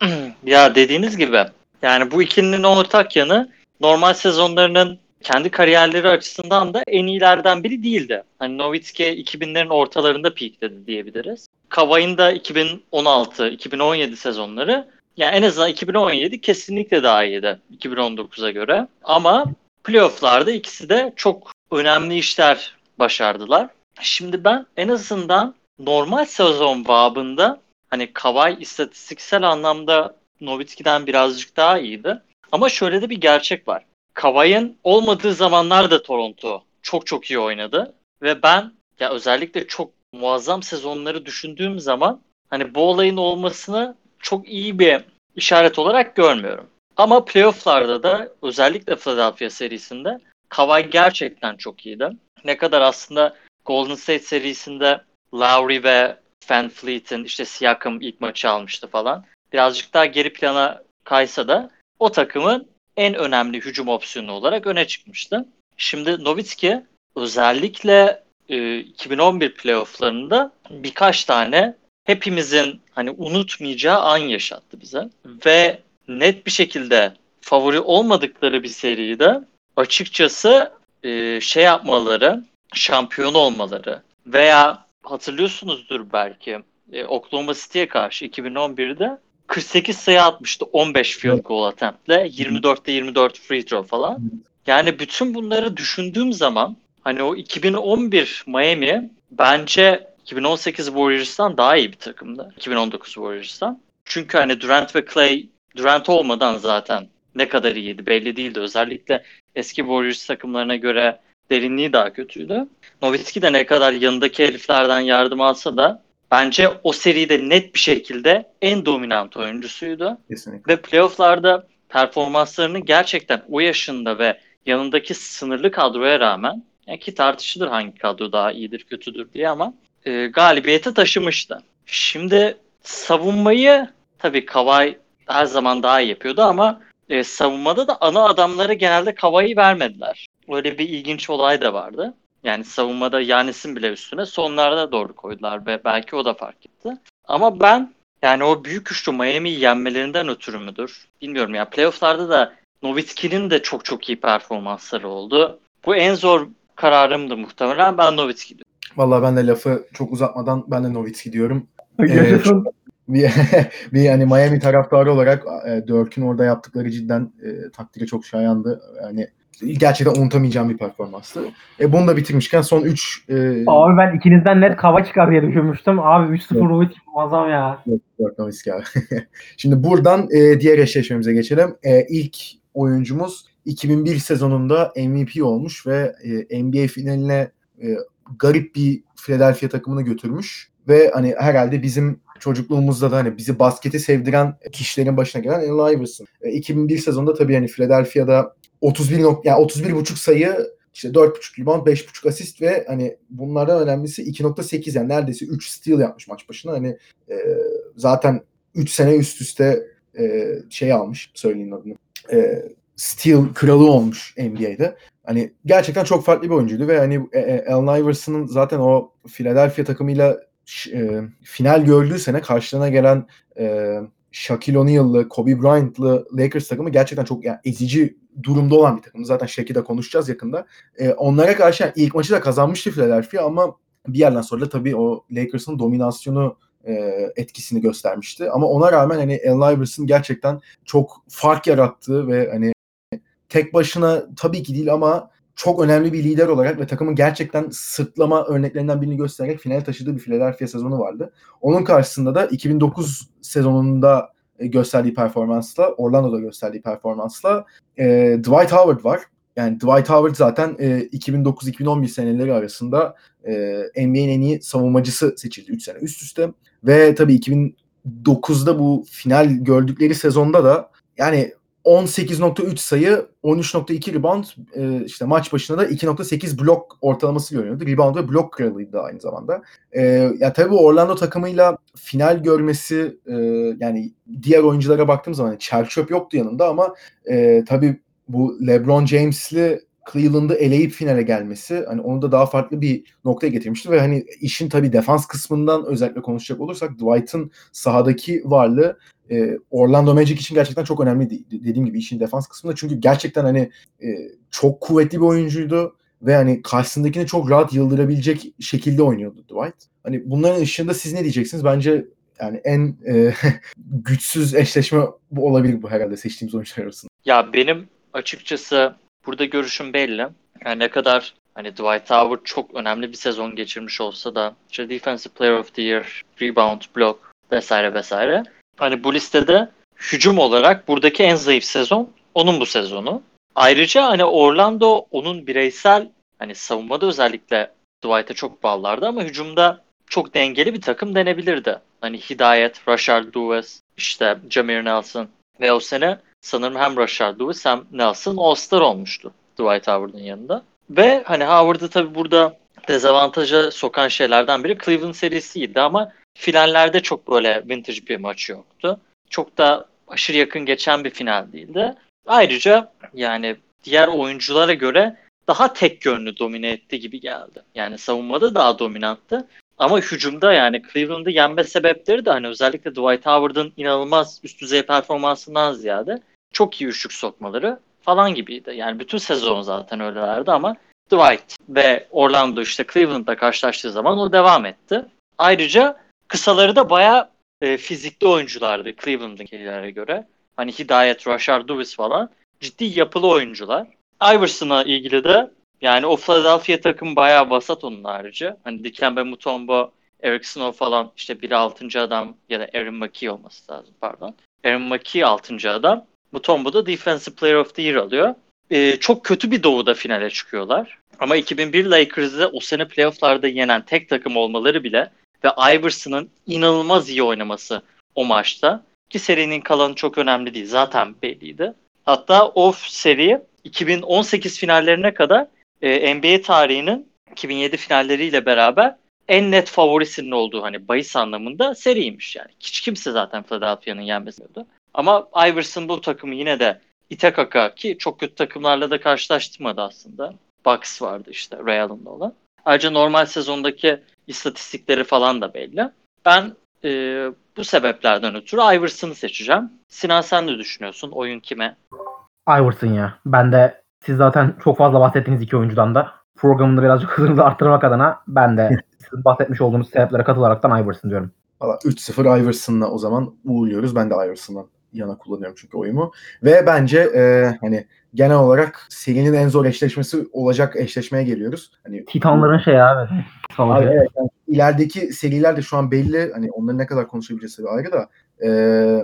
ya dediğiniz gibi yani bu ikilinin ortak yanı normal sezonlarının kendi kariyerleri açısından da en iyilerden biri değildi. Hani Nowitzki 2000'lerin ortalarında peakledi diyebiliriz. Kavay'ın da 2016-2017 sezonları yani en azından 2017 kesinlikle daha iyiydi 2019'a göre. Ama playofflarda ikisi de çok önemli işler başardılar. Şimdi ben en azından normal sezon babında hani Kavay istatistiksel anlamda Nowitzki'den birazcık daha iyiydi. Ama şöyle de bir gerçek var. Kavay'ın olmadığı zamanlarda Toronto çok çok iyi oynadı. Ve ben ya özellikle çok muazzam sezonları düşündüğüm zaman hani bu olayın olmasını çok iyi bir işaret olarak görmüyorum. Ama playofflarda da özellikle Philadelphia serisinde Kawhi gerçekten çok iyiydi. Ne kadar aslında Golden State serisinde Lowry ve Van Fleet'in işte Siakam ilk maçı almıştı falan. Birazcık daha geri plana kaysa da o takımın en önemli hücum opsiyonu olarak öne çıkmıştı. Şimdi Nowitzki özellikle e, 2011 playofflarında birkaç tane hepimizin hani unutmayacağı an yaşattı bize. Ve net bir şekilde favori olmadıkları bir seride açıkçası e, şey yapmaları, şampiyon olmaları veya hatırlıyorsunuzdur belki e, Oklahoma City'ye karşı 2011'de 48 sayı atmıştı 15 field goal attempt'le 24'te 24 free throw falan. Yani bütün bunları düşündüğüm zaman hani o 2011 Miami bence 2018 Warriors'tan daha iyi bir takımdı. 2019 Warriors'tan. Çünkü hani Durant ve Clay Durant olmadan zaten ne kadar iyiydi belli değildi. Özellikle eski Warriors takımlarına göre derinliği daha kötüydü. Nowitzki de ne kadar yanındaki heriflerden yardım alsa da bence o seride net bir şekilde en dominant oyuncusuydu. Kesinlikle. Ve playofflarda performanslarını gerçekten o yaşında ve yanındaki sınırlı kadroya rağmen yani ki tartışılır hangi kadro daha iyidir kötüdür diye ama e, galibiyete taşımıştı. Şimdi savunmayı tabii Kavay her zaman daha iyi yapıyordu ama e, savunmada da ana adamları genelde Kavay'ı vermediler. Öyle bir ilginç olay da vardı. Yani savunmada Yanis'in bile üstüne sonlarda doğru koydular ve belki o da fark etti. Ama ben yani o büyük üçlü Miami'yi yenmelerinden ötürü müdür? Bilmiyorum ya. Playoff'larda da Nowitzki'nin de çok çok iyi performansları oldu. Bu en zor kararımdı muhtemelen. Ben Nowitzki diyorum. Vallahi ben de lafı çok uzatmadan ben de Nowitzki diyorum. Yaşasın. bir, bir yani Miami taraftarı olarak e, Dörk'ün orada yaptıkları cidden e, takdire çok şayandı. Yani gerçekten unutamayacağım bir performanstı. E, bunu da bitirmişken son 3 e, Abi ben ikinizden net kava çıkar diye düşünmüştüm. Abi 3-0 Nowitzki muazzam ya. Nowitzki abi. Şimdi buradan e, diğer eşleşmemize geçelim. E, ilk oyuncumuz 2001 sezonunda MVP olmuş ve e, NBA finaline e, garip bir Philadelphia takımını götürmüş ve hani herhalde bizim çocukluğumuzda da hani bizi basketi sevdiren kişilerin başına gelen Allen Iverson. E, 2001 sezonunda tabii hani Philadelphia'da 31 nok yani 31 buçuk sayı işte 4.5 rebound, 5.5 asist ve hani bunlardan önemlisi 2.8 yani neredeyse 3 steal yapmış maç başına. Hani e, zaten 3 sene üst üste e, şey almış söyleyeyim adını. E, steal kralı olmuş NBA'de. Hani gerçekten çok farklı bir oyuncuydu ve hani e, e, Allen Iverson'ın zaten o Philadelphia takımıyla e, final gördüğü sene karşılığına gelen e, Shaquille O'Neal'lı, Kobe Bryant'lı Lakers takımı gerçekten çok yani ezici durumda olan bir takım. Zaten Shaq'i de konuşacağız yakında. E, onlara karşı yani ilk maçı da kazanmıştı Philadelphia ama bir yerden sonra da tabii o Lakers'ın dominasyonu e, etkisini göstermişti. Ama ona rağmen hani Allen Iverson gerçekten çok fark yarattığı ve hani tek başına tabii ki değil ama çok önemli bir lider olarak ve takımın gerçekten sırtlama örneklerinden birini göstererek finale taşıdığı bir Philadelphia sezonu vardı. Onun karşısında da 2009 sezonunda gösterdiği performansla, Orlando'da gösterdiği performansla e, Dwight Howard var. Yani Dwight Howard zaten e, 2009-2011 seneleri arasında e, NBA'nin en iyi savunmacısı seçildi 3 sene üst üste. Ve tabii 2009'da bu final gördükleri sezonda da yani 18.3 sayı, 13.2 rebound, e, işte maç başına da 2.8 blok ortalaması görüyordu. Rebound ve blok kralıydı aynı zamanda. E, ya tabii Orlando takımıyla final görmesi e, yani diğer oyunculara baktığım zaman çer çöp yoktu yanında ama e, tabii bu LeBron James'li Cleveland'ı eleyip finale gelmesi hani onu da daha farklı bir noktaya getirmişti ve hani işin tabii defans kısmından özellikle konuşacak olursak Dwight'ın sahadaki varlığı e, Orlando Magic için gerçekten çok önemli dediğim gibi işin defans kısmında çünkü gerçekten hani e, çok kuvvetli bir oyuncuydu ve hani karşısındakini çok rahat yıldırabilecek şekilde oynuyordu Dwight. Hani bunların ışığında siz ne diyeceksiniz? Bence yani en e, güçsüz eşleşme bu olabilir bu herhalde seçtiğimiz oyuncular arasında. Ya benim açıkçası burada görüşüm belli. Yani ne kadar hani Dwight Howard çok önemli bir sezon geçirmiş olsa da işte Defensive Player of the Year, Rebound, Block vesaire vesaire. Hani bu listede hücum olarak buradaki en zayıf sezon onun bu sezonu. Ayrıca hani Orlando onun bireysel hani savunmada özellikle Dwight'a çok bağlardı ama hücumda çok dengeli bir takım denebilirdi. Hani Hidayet, Rashard Lewis, işte Jameer Nelson ve o sene sanırım hem Rashard Lewis hem Nelson All-Star olmuştu Dwight Howard'ın yanında. Ve hani Howard'ı tabii burada dezavantaja sokan şeylerden biri Cleveland serisiydi ama finallerde çok böyle vintage bir maç yoktu. Çok da aşırı yakın geçen bir final değildi. Ayrıca yani diğer oyunculara göre daha tek yönlü domine etti gibi geldi. Yani savunmada daha dominanttı. Ama hücumda yani Cleveland'ı yenme sebepleri de hani özellikle Dwight Howard'ın inanılmaz üst düzey performansından ziyade çok iyi üçlük sokmaları falan gibiydi. Yani bütün sezon zaten öylelerdi ama Dwight ve Orlando işte Cleveland'da karşılaştığı zaman o devam etti. Ayrıca kısaları da bayağı e, fizikli oyunculardı Cleveland'ınkilere göre. Hani Hidayet, Rashard Lewis falan ciddi yapılı oyuncular. Iverson'a ilgili de yani o Philadelphia takım bayağı vasat onun harici. Hani Dikembe Mutombo, Eric Snow falan işte biri 6. adam ya da Aaron McKee olması lazım pardon. Aaron McKee 6. adam. Mutombo da Defensive Player of the Year alıyor. Ee, çok kötü bir doğuda finale çıkıyorlar. Ama 2001 Lakers'ı o sene playofflarda yenen tek takım olmaları bile ve Iverson'ın inanılmaz iyi oynaması o maçta. Ki serinin kalanı çok önemli değil. Zaten belliydi. Hatta o seri 2018 finallerine kadar e, NBA tarihinin 2007 finalleriyle beraber en net favorisinin olduğu hani bahis anlamında seriymiş yani. Hiç kimse zaten Philadelphia'nın yenmesiyordu. Ama Iverson bu takımı yine de ite kaka ki çok kötü takımlarla da karşılaştırmadı aslında. Bucks vardı işte Allen'da olan. Ayrıca normal sezondaki istatistikleri falan da belli. Ben e, bu sebeplerden ötürü Iverson'ı seçeceğim. Sinan sen ne düşünüyorsun? Oyun kime? Iverson ya. Ben de siz zaten çok fazla bahsettiğiniz iki oyuncudan da programında birazcık hızını arttırmak adına ben de sizin bahsetmiş olduğunuz sebeplere katılaraktan Iverson diyorum. Valla 3-0 Iverson'la o zaman uğurluyoruz. Ben de Iverson'dan yana kullanıyorum çünkü oyumu. Ve bence e, hani genel olarak serinin en zor eşleşmesi olacak eşleşmeye geliyoruz. Hani Titanların şey abi. Abi evet, yani ilerideki seriler de şu an belli. Hani onları ne kadar konuşabileceğiz tabii ayrı da. E,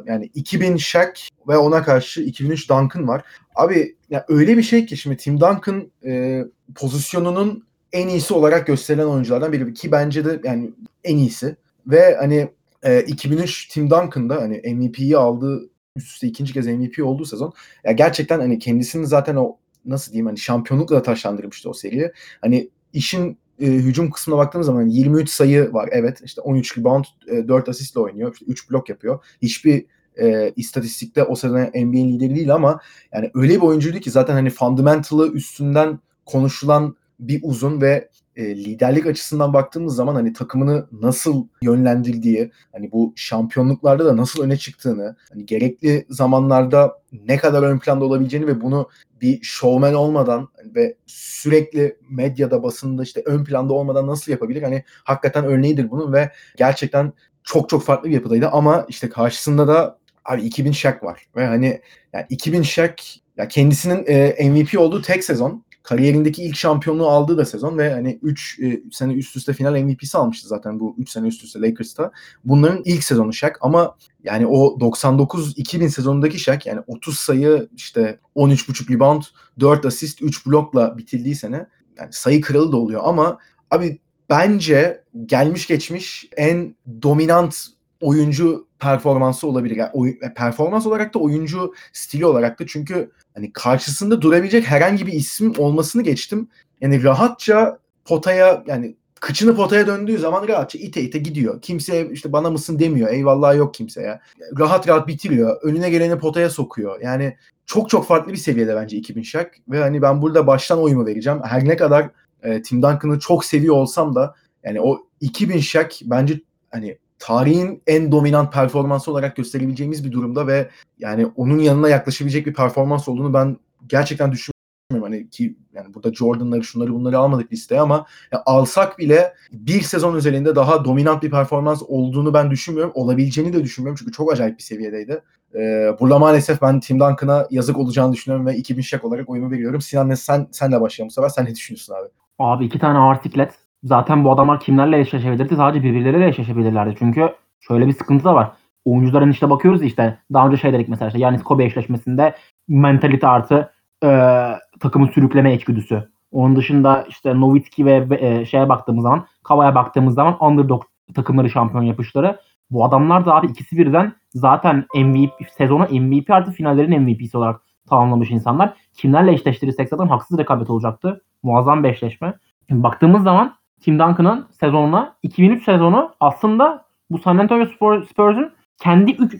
yani 2000 Shaq ve ona karşı 2003 Duncan var. Abi ya öyle bir şey ki şimdi Tim Duncan e, pozisyonunun en iyisi olarak gösterilen oyunculardan biri ki bence de yani en iyisi ve hani e, 2003 Tim Duncan'da hani MVP'yi aldığı üst üste ikinci kez MVP olduğu sezon ya gerçekten hani kendisini zaten o nasıl diyeyim hani şampiyonlukla taşlandırmıştı o seriyi. Hani işin e, hücum kısmına baktığımız zaman 23 sayı var. Evet işte 13 rebound, e, 4 asistle oynuyor. İşte 3 blok yapıyor. Hiçbir e, istatistikte o sezon NBA'nin lideri değil ama yani öyle bir oyuncuydu ki zaten hani fundamental'ı üstünden konuşulan bir uzun ve e, liderlik açısından baktığımız zaman hani takımını nasıl yönlendirdiği, hani bu şampiyonluklarda da nasıl öne çıktığını, hani gerekli zamanlarda ne kadar ön planda olabileceğini ve bunu bir showman olmadan ve sürekli medyada basında işte ön planda olmadan nasıl yapabilir? Hani hakikaten örneğidir bunun ve gerçekten çok çok farklı bir yapıdaydı ama işte karşısında da abi 2000 Shaq var ve hani yani 2000 Shaq ya kendisinin e, MVP olduğu tek sezon kariyerindeki ilk şampiyonluğu aldığı da sezon ve hani 3 e, sene üst üste final MVP'si almıştı zaten bu 3 sene üst üste Lakers'ta. Bunların ilk sezonu Shaq ama yani o 99-2000 sezonundaki Shaq yani 30 sayı işte 13.5 rebound, 4 asist, 3 blokla bitildiği sene yani sayı kralı da oluyor ama abi bence gelmiş geçmiş en dominant oyuncu performansı olabilir. Yani oy- e, performans olarak da oyuncu stili olarak da çünkü hani karşısında durabilecek herhangi bir isim olmasını geçtim. Yani rahatça potaya yani kıçını potaya döndüğü zaman rahatça ite ite gidiyor. Kimseye işte bana mısın demiyor. Eyvallah yok kimseye. Rahat rahat bitiriyor. Önüne geleni potaya sokuyor. Yani çok çok farklı bir seviyede bence 2000 Shaq ve hani ben burada baştan oyumu vereceğim. Her ne kadar e, Tim Duncan'ı çok seviyor olsam da yani o 2000 Shaq bence hani tarihin en dominant performansı olarak gösterebileceğimiz bir durumda ve yani onun yanına yaklaşabilecek bir performans olduğunu ben gerçekten düşünmüyorum. Hani ki yani burada Jordan'ları şunları bunları almadık listeye ama alsak bile bir sezon özelinde daha dominant bir performans olduğunu ben düşünmüyorum. Olabileceğini de düşünmüyorum çünkü çok acayip bir seviyedeydi. Ee, burada maalesef ben Tim Duncan'a yazık olacağını düşünüyorum ve 2000 şak olarak oyumu veriyorum. Sinan sen senle başlayalım bu sefer. Sen ne düşünüyorsun abi? Abi iki tane ağır siklet. Zaten bu adamlar kimlerle eşleşebilirdi? Sadece birbirleriyle eşleşebilirlerdi. Çünkü şöyle bir sıkıntı da var. Oyuncuların işte bakıyoruz işte daha önce şey dedik mesela işte Yanis Kobe eşleşmesinde mentalite artı e, takımı sürükleme içgüdüsü. Onun dışında işte Nowitzki ve e, şeye baktığımız zaman Kava'ya baktığımız zaman underdog takımları şampiyon yapışları. Bu adamlar da abi ikisi birden zaten MVP sezonu MVP artı finallerin MVP'si olarak tamamlamış insanlar. Kimlerle eşleştirirsek zaten haksız rekabet olacaktı. Muazzam bir eşleşme. Şimdi baktığımız zaman Tim Duncan'ın sezonuna 2003 sezonu aslında bu San Antonio Spurs'un kendi üç,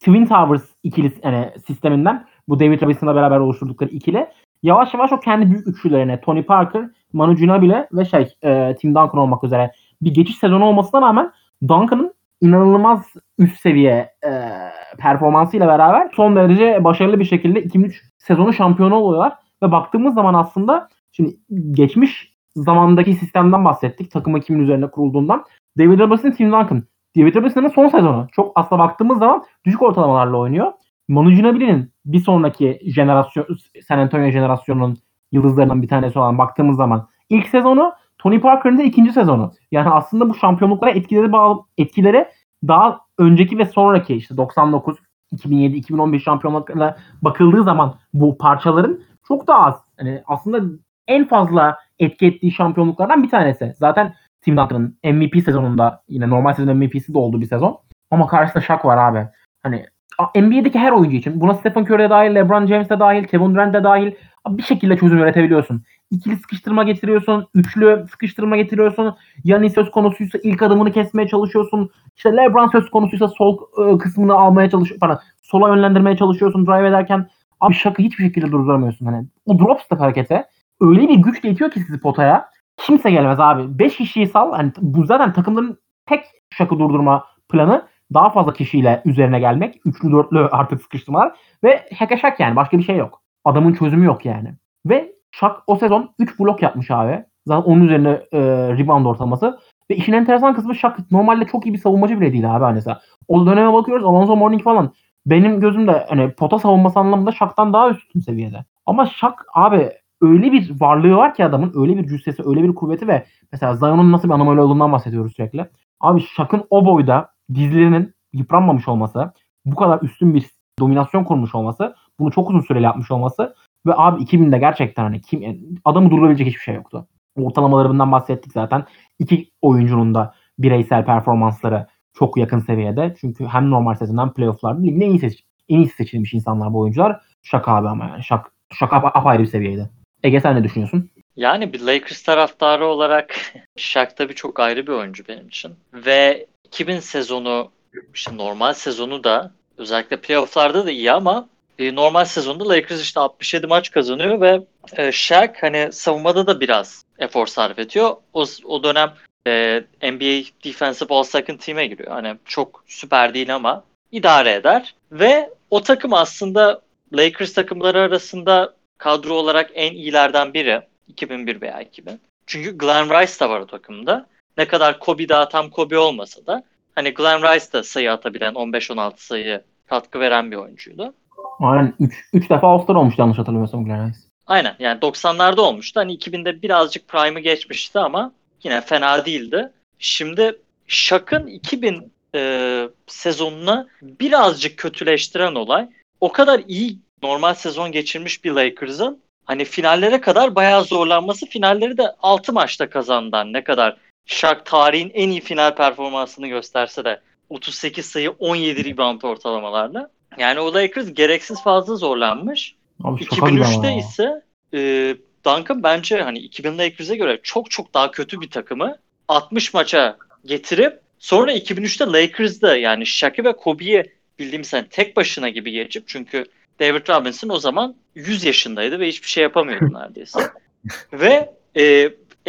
Twin Towers ikili yani sisteminden bu David Robinson'la beraber oluşturdukları ikili. Yavaş yavaş o kendi büyük üçlülerine Tony Parker, Manu Ginobili ve şey e, Tim Duncan olmak üzere bir geçiş sezonu olmasına rağmen Duncan'ın inanılmaz üst seviye e, performansıyla beraber son derece başarılı bir şekilde 2003 sezonu şampiyonu oluyorlar. Ve baktığımız zaman aslında şimdi geçmiş zamandaki sistemden bahsettik. Takım kimin üzerine kurulduğundan. David Robinson, Tim Duncan. David Robinson'ın son sezonu. Çok aslında baktığımız zaman düşük ortalamalarla oynuyor. Manu Ginobili'nin bir sonraki jenerasyon San Antonio jenerasyonunun yıldızlarından bir tanesi olan baktığımız zaman ilk sezonu Tony Parker'ın da ikinci sezonu. Yani aslında bu şampiyonluklara etkileri bağlı etkileri daha önceki ve sonraki işte 99 2007 2011 şampiyonluklarına bakıldığı zaman bu parçaların çok daha az. Yani aslında en fazla etki ettiği şampiyonluklardan bir tanesi. Zaten Tim Duncan'ın MVP sezonunda yine normal sezon MVP'si de oldu bir sezon. Ama karşısında Shaq var abi. Hani NBA'deki her oyuncu için buna Stephen Curry de dahil, LeBron James de dahil, Kevin Durant de dahil bir şekilde çözüm üretebiliyorsun. İkili sıkıştırma getiriyorsun, üçlü sıkıştırma getiriyorsun. Yani söz konusuysa ilk adımını kesmeye çalışıyorsun. İşte LeBron söz konusuysa sol ıı, kısmını almaya çalışıyorsun. Pardon, sola yönlendirmeye çalışıyorsun drive ederken. Abi şakı hiçbir şekilde durduramıyorsun. Hani o drop step harekete öyle bir güç itiyor ki sizi potaya. Kimse gelmez abi. 5 kişiyi sal. Hani bu zaten takımların tek şakı durdurma planı daha fazla kişiyle üzerine gelmek. Üçlü dörtlü artık sıkıştırmalar. Ve heke şak yani. Başka bir şey yok. Adamın çözümü yok yani. Ve Şak o sezon 3 blok yapmış abi. Zaten onun üzerine e, rebound ortalaması. Ve işin enteresan kısmı Şak normalde çok iyi bir savunmacı bile değil abi mesela. O döneme bakıyoruz Alonso Mourning falan. Benim gözümde hani pota savunması anlamında Şak'tan daha üstün seviyede. Ama Şak abi öyle bir varlığı var ki adamın öyle bir cüssesi, öyle bir kuvveti ve mesela Zion'un nasıl bir anomali olduğundan bahsediyoruz sürekli. Abi Şak'ın o boyda dizlerinin yıpranmamış olması, bu kadar üstün bir dominasyon kurmuş olması, bunu çok uzun süreli yapmış olması ve abi 2000'de gerçekten hani kim adamı durdurabilecek hiçbir şey yoktu. Ortalamalarından bahsettik zaten. İki oyuncunun da bireysel performansları çok yakın seviyede. Çünkü hem normal sezondan playoff'larda ligin en iyi, seç en iyi seçilmiş insanlar bu oyuncular. Şaka abi ama yani. Şak, şaka apayrı bir seviyede. Ege sen ne düşünüyorsun? Yani bir Lakers taraftarı olarak Shaq tabii çok ayrı bir oyuncu benim için. Ve 2000 sezonu, işte normal sezonu da özellikle playofflarda da iyi ama normal sezonda Lakers işte 67 maç kazanıyor ve e, Shaq hani savunmada da biraz efor sarf ediyor. O, o dönem e, NBA Defensive All Second Team'e giriyor. Hani çok süper değil ama idare eder. Ve o takım aslında Lakers takımları arasında kadro olarak en iyilerden biri. 2001 veya 2000. Çünkü Glenn Rice da var o takımda. Ne kadar Kobe daha tam Kobe olmasa da hani Glenn Rice da sayı atabilen 15-16 sayı katkı veren bir oyuncuydu. Aynen 3 3 defa All-Star olmuştu yanlış hatırlamıyorsam Glenn Rice. Aynen yani 90'larda olmuştu. Hani 2000'de birazcık prime'ı geçmişti ama yine fena değildi. Şimdi Shaq'ın 2000 e, sezonunu birazcık kötüleştiren olay o kadar iyi normal sezon geçirmiş bir Lakers'ın hani finallere kadar bayağı zorlanması. Finalleri de 6 maçta kazandan ne kadar Shaq tarihin en iyi final performansını gösterse de 38 sayı 17 rebound ortalamalarla. Yani o Lakers gereksiz fazla zorlanmış. Abi şaka gibi ama 2003'te ya. ise e, Duncan bence hani 2000 Lakers'e göre çok çok daha kötü bir takımı 60 maça getirip sonra 2003'te Lakers'da yani Shaq'i ve Kobe'yi bildiğimiz hani tek başına gibi geçip çünkü David Robinson o zaman 100 yaşındaydı ve hiçbir şey yapamıyordu neredeyse. ve e,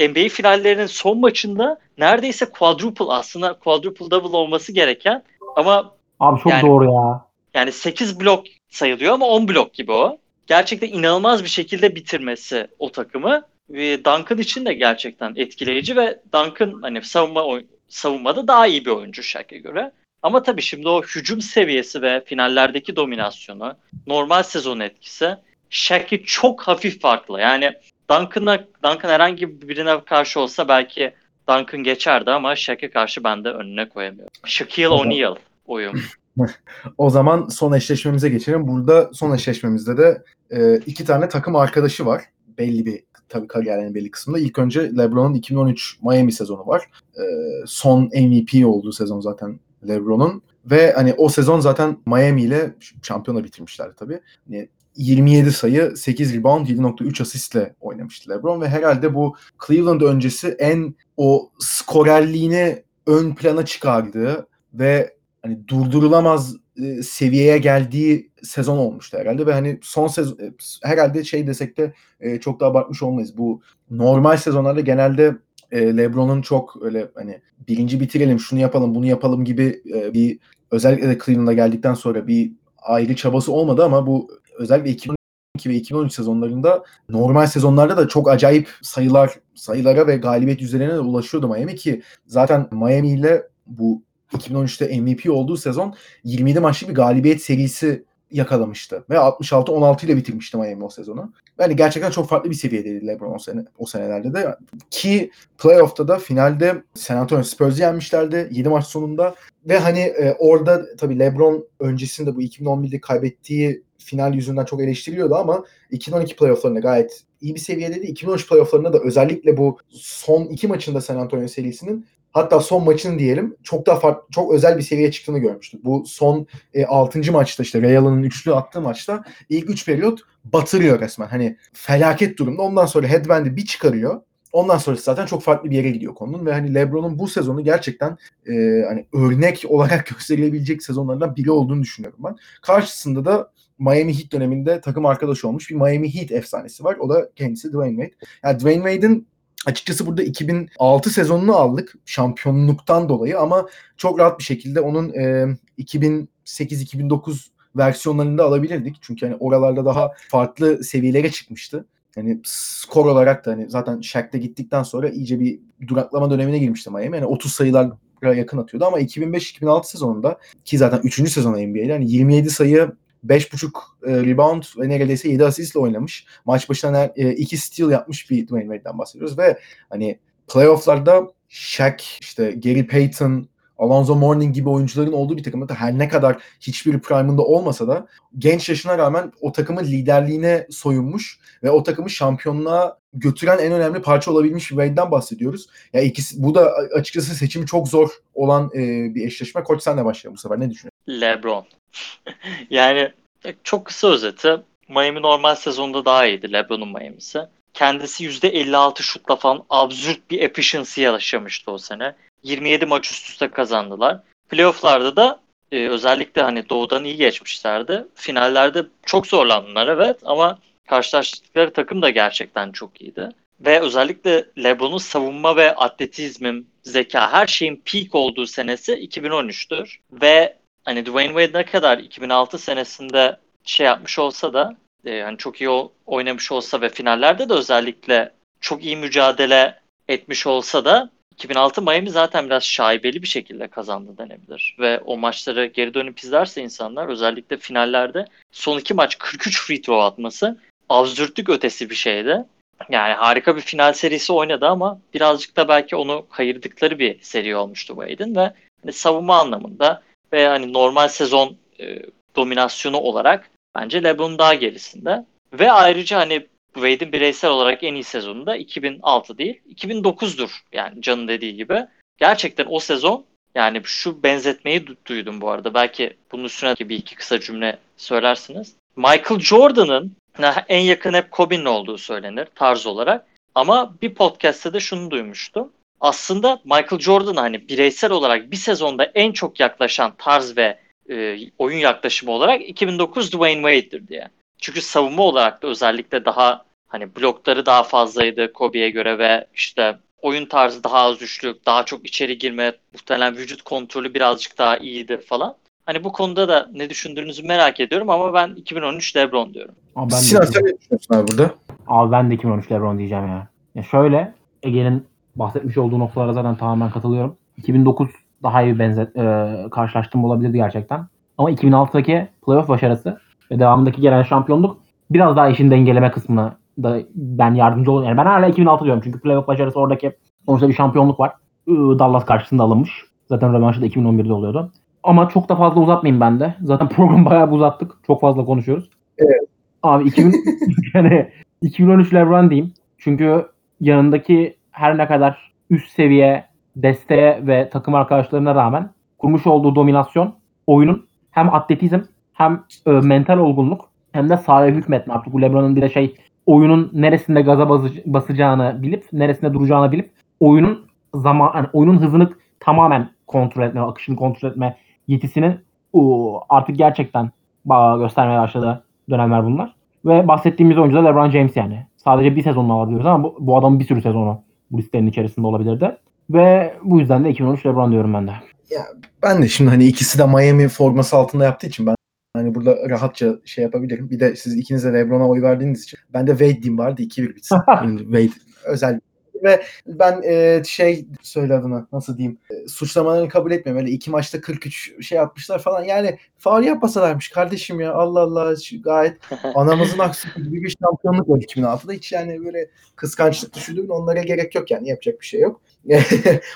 NBA finallerinin son maçında neredeyse quadruple aslında quadruple double olması gereken ama Abi çok Yani- doğru ya. yani 8 blok sayılıyor ama 10 blok gibi o. Gerçekten inanılmaz bir şekilde bitirmesi o takımı. Ve Duncan için de gerçekten etkileyici ve Duncan hani savunma savunmada daha iyi bir oyuncu Shaq'a göre. Ama tabii şimdi o hücum seviyesi ve finallerdeki dominasyonu, normal sezon etkisi Shaq'i çok hafif farklı. Yani Duncan'a Duncan herhangi birine karşı olsa belki Duncan geçerdi ama Shaq'a karşı ben de önüne koyamıyorum. Shaquille. O'Neal oyun. O zaman son eşleşmemize geçelim. Burada son eşleşmemizde de e, iki tane takım arkadaşı var. Belli bir tabii kariyerinin belli kısmında. İlk önce LeBron'un 2013 Miami sezonu var. E, son MVP olduğu sezon zaten LeBron'un. Ve hani o sezon zaten Miami ile şampiyona bitirmişler tabii. Yani 27 sayı, 8 rebound, 7.3 asistle oynamıştı LeBron ve herhalde bu Cleveland öncesi en o skorerliğini ön plana çıkardığı ve hani durdurulamaz e, seviyeye geldiği sezon olmuştu herhalde ve hani son sezon e, herhalde şey desek de e, çok da abartmış olmayız. Bu normal sezonlarda genelde e, LeBron'un çok öyle hani birinci bitirelim, şunu yapalım, bunu yapalım gibi e, bir özellikle de Cleveland'a geldikten sonra bir ayrı çabası olmadı ama bu özellikle 2012 ve 2013 sezonlarında normal sezonlarda da çok acayip sayılar sayılara ve galibiyet yüzdelerine de ulaşıyordu Miami ki zaten Miami ile bu 2013'te MVP olduğu sezon 27 maçlı bir galibiyet serisi yakalamıştı. Ve 66-16 ile bitirmişti Miami o sezonu. Yani gerçekten çok farklı bir seviyedeydi LeBron o, sene, o senelerde de. Ki playoff'ta da finalde San Antonio Spurs'ı yenmişlerdi 7 maç sonunda. Ve hani e, orada tabii LeBron öncesinde bu 2011'de kaybettiği final yüzünden çok eleştiriliyordu ama 2012 playoff'larında gayet iyi bir seviyedeydi. 2013 playoff'larında da özellikle bu son iki maçında San Antonio serisinin hatta son maçın diyelim çok daha farklı, çok özel bir seviyeye çıktığını görmüştük. Bu son e, 6. maçta işte Ray Allen'ın üçlü attığı maçta ilk 3 periyot batırıyor resmen. Hani felaket durumda. Ondan sonra headband'i bir çıkarıyor. Ondan sonrası zaten çok farklı bir yere gidiyor konunun ve hani LeBron'un bu sezonu gerçekten e, hani örnek olarak gösterilebilecek sezonlardan biri olduğunu düşünüyorum ben. Karşısında da Miami Heat döneminde takım arkadaşı olmuş bir Miami Heat efsanesi var. O da kendisi Dwayne Wade. Yani Dwayne Wade'in açıkçası burada 2006 sezonunu aldık şampiyonluktan dolayı ama çok rahat bir şekilde onun e, 2008-2009 versiyonlarında alabilirdik. Çünkü hani oralarda daha farklı seviyelere çıkmıştı. Yani skor olarak da hani zaten Shaq'ta gittikten sonra iyice bir duraklama dönemine girmişti Miami. Yani 30 sayılara yakın atıyordu ama 2005-2006 sezonunda ki zaten 3. sezon NBA'de yani 27 sayı 5.5 e, rebound ve neredeyse 7 asistle oynamış. Maç başına 2 steal yapmış bir Dwayne Wade'den bahsediyoruz ve hani playoff'larda Shaq, işte Gary Payton, Alonzo Mourning gibi oyuncuların olduğu bir takımda her ne kadar hiçbir prime'ında olmasa da genç yaşına rağmen o takımın liderliğine soyunmuş ve o takımı şampiyonluğa götüren en önemli parça olabilmiş bir Wade'den bahsediyoruz. Ya ikisi bu da açıkçası seçimi çok zor olan e, bir eşleşme. Koç senle başlayalım bu sefer. Ne düşünüyorsun? LeBron. yani çok kısa özeti Miami normal sezonda daha iyiydi LeBron'un Miami'si. Kendisi %56 şutla falan absürt bir efficiency yaşamıştı o sene. 27 maç üst üste kazandılar. Playoff'larda da e, özellikle hani doğudan iyi geçmişlerdi. Finallerde çok zorlandılar evet ama karşılaştıkları takım da gerçekten çok iyiydi. Ve özellikle LeBron'un savunma ve atletizmin, zeka her şeyin peak olduğu senesi 2013'tür. Ve hani Dwayne Wade ne kadar 2006 senesinde şey yapmış olsa da e, hani çok iyi oynamış olsa ve finallerde de özellikle çok iyi mücadele etmiş olsa da 2006 Miami zaten biraz şaibeli bir şekilde kazandı denebilir. Ve o maçları geri dönüp izlerse insanlar özellikle finallerde son iki maç 43 free throw atması absürtlük ötesi bir şeydi. Yani harika bir final serisi oynadı ama birazcık da belki onu kayırdıkları bir seri olmuştu Wade'in ve hani savunma anlamında ve hani normal sezon e, dominasyonu olarak bence LeBron daha gerisinde. Ve ayrıca hani Wade'in bireysel olarak en iyi sezonu da 2006 değil 2009'dur yani Can'ın dediği gibi. Gerçekten o sezon Yani şu benzetmeyi du- duydum bu arada. Belki bunun üstüne bir iki kısa cümle söylersiniz. Michael Jordan'ın en yakın hep Kobe'nin olduğu söylenir tarz olarak. Ama bir podcast'te de şunu duymuştum. Aslında Michael Jordan hani bireysel olarak bir sezonda en çok yaklaşan tarz ve e, oyun yaklaşımı olarak 2009 Dwayne Wade'dir diye. Çünkü savunma olarak da özellikle daha hani blokları daha fazlaydı Kobe'ye göre ve işte oyun tarzı daha az üçlük, daha çok içeri girme, muhtemelen vücut kontrolü birazcık daha iyiydi falan. Hani bu konuda da ne düşündüğünüzü merak ediyorum ama ben 2013 LeBron diyorum. Abi ben Sinan de, sen ne düşünüyorsun abi burada? abi ben de 2013 LeBron diyeceğim ya. ya şöyle Ege'nin bahsetmiş olduğu noktalara zaten tamamen katılıyorum. 2009 daha iyi benzet e, karşılaştırma olabilirdi gerçekten. Ama 2006'daki playoff başarısı ve devamındaki gelen şampiyonluk biraz daha işin dengeleme kısmına da ben yardımcı oluyorum. Yani ben hala 2006 diyorum çünkü playoff başarısı oradaki sonuçta bir şampiyonluk var. Dallas karşısında alınmış. Zaten rövanşı da 2011'de oluyordu. Ama çok da fazla uzatmayayım ben de. Zaten programı bayağı uzattık. Çok fazla konuşuyoruz. Evet. Abi 2000, yani 2013 LeBron diyeyim. Çünkü yanındaki her ne kadar üst seviye desteğe ve takım arkadaşlarına rağmen kurmuş olduğu dominasyon oyunun hem atletizm hem e, mental olgunluk hem de sahaya hükmetme. Artık bu LeBron'un bir de şey oyunun neresinde gaza basacağını bilip neresinde duracağını bilip oyunun zaman yani oyunun hızını tamamen kontrol etme, akışını kontrol etme yetisini o, artık gerçekten göstermeye başladı dönemler bunlar. Ve bahsettiğimiz oyuncu da LeBron James yani. Sadece bir sezonunu alabiliyoruz ama bu, bu adamın bir sürü sezonu bu listenin içerisinde olabilirdi. Ve bu yüzden de 2013 LeBron diyorum ben de. Ben de şimdi hani ikisi de Miami forması altında yaptığı için ben hani burada rahatça şey yapabilirim. Bir de siz ikiniz de LeBron'a oy verdiğiniz için ben de Wade diyeyim vardı 2-1 bitsin. Şimdi Wade özel ve ben e, şey söyle adına nasıl diyeyim e, suçlamalarını kabul etmiyorum. Öyle iki maçta 43 şey atmışlar falan. Yani faul yapmasalarmış kardeşim ya Allah Allah gayet anamızın aksi gibi bir şampiyonluk var 2006'da. Hiç yani böyle kıskançlık düşündüğün onlara gerek yok yani yapacak bir şey yok.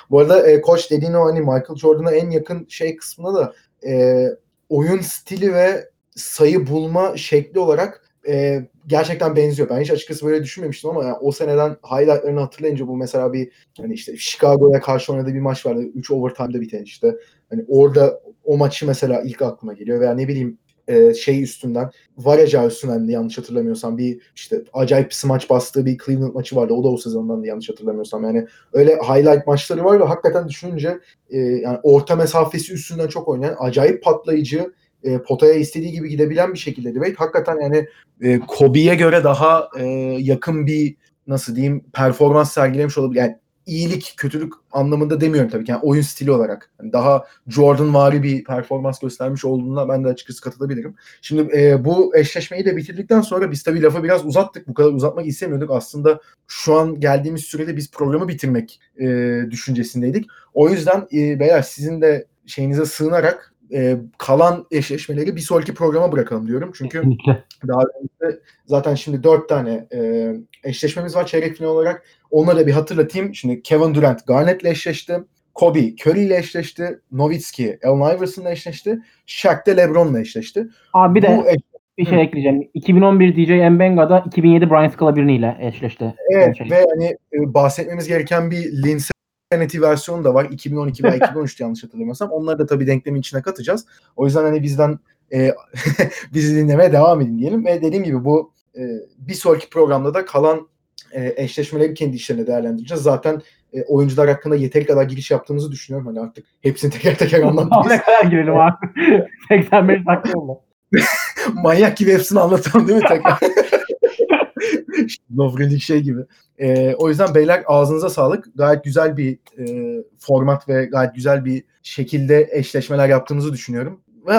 Bu arada e, koç dediğin o hani Michael Jordan'a en yakın şey kısmında da e, oyun stili ve sayı bulma şekli olarak e, gerçekten benziyor. Ben hiç açıkçası böyle düşünmemiştim ama yani o seneden highlightlarını hatırlayınca bu mesela bir hani işte Chicago'ya karşı oynadığı bir maç vardı. 3 overtime'da biten işte. Hani orada o maçı mesela ilk aklıma geliyor veya ne bileyim e, şey üstünden Varaca üstünden de yanlış hatırlamıyorsam bir işte acayip smaç bastığı bir Cleveland maçı vardı. O da o sezondan da yanlış hatırlamıyorsam. Yani öyle highlight maçları var ve hakikaten düşününce e, yani orta mesafesi üstünden çok oynayan acayip patlayıcı e, potaya istediği gibi gidebilen bir şekilde Wade. Hakikaten yani e, Kobe'ye göre daha e, yakın bir nasıl diyeyim performans sergilemiş olabilir. Yani iyilik, kötülük anlamında demiyorum tabii ki. Yani oyun stili olarak. Yani daha Jordan vari bir performans göstermiş olduğuna ben de açıkçası katılabilirim. Şimdi e, bu eşleşmeyi de bitirdikten sonra biz tabii lafı biraz uzattık. Bu kadar uzatmak istemiyorduk. Aslında şu an geldiğimiz sürede biz programı bitirmek e, düşüncesindeydik. O yüzden e, beyler sizin de şeyinize sığınarak e, kalan eşleşmeleri bir sonraki programa bırakalım diyorum. Çünkü Kesinlikle. daha önce zaten şimdi dört tane e, eşleşmemiz var çeyrek final olarak. Onları da bir hatırlatayım. Şimdi Kevin Durant Garnett'le eşleşti. Kobe Curry ile eşleşti. Nowitzki Allen Iverson'la eşleşti. Shaq de LeBron'la eşleşti. Abi bir de Bu eş- bir şey ekleyeceğim. 2011 DJ Mbenga'da 2007 Brian Scalabrine ile eşleşti. evet Şey. ve hani e, bahsetmemiz gereken bir Linsanity versiyonu da var. 2012 veya 2013 yanlış hatırlamıyorsam. Onları da tabii denklemin içine katacağız. O yüzden hani bizden e, bizi dinlemeye devam edin diyelim. Ve dediğim gibi bu e, bir sonraki programda da kalan e, eşleşmeleri kendi işlerine değerlendireceğiz. Zaten e, oyuncular hakkında yeteri kadar giriş yaptığımızı düşünüyorum. Hani artık hepsini teker teker anlatmayız. ne kadar girelim abi. 85 dakika oldu. Manyak gibi hepsini anlatalım değil mi tekrar? Lovrendik şey gibi. Ee, o yüzden beyler ağzınıza sağlık. Gayet güzel bir e, format ve gayet güzel bir şekilde eşleşmeler yaptığımızı düşünüyorum. Ve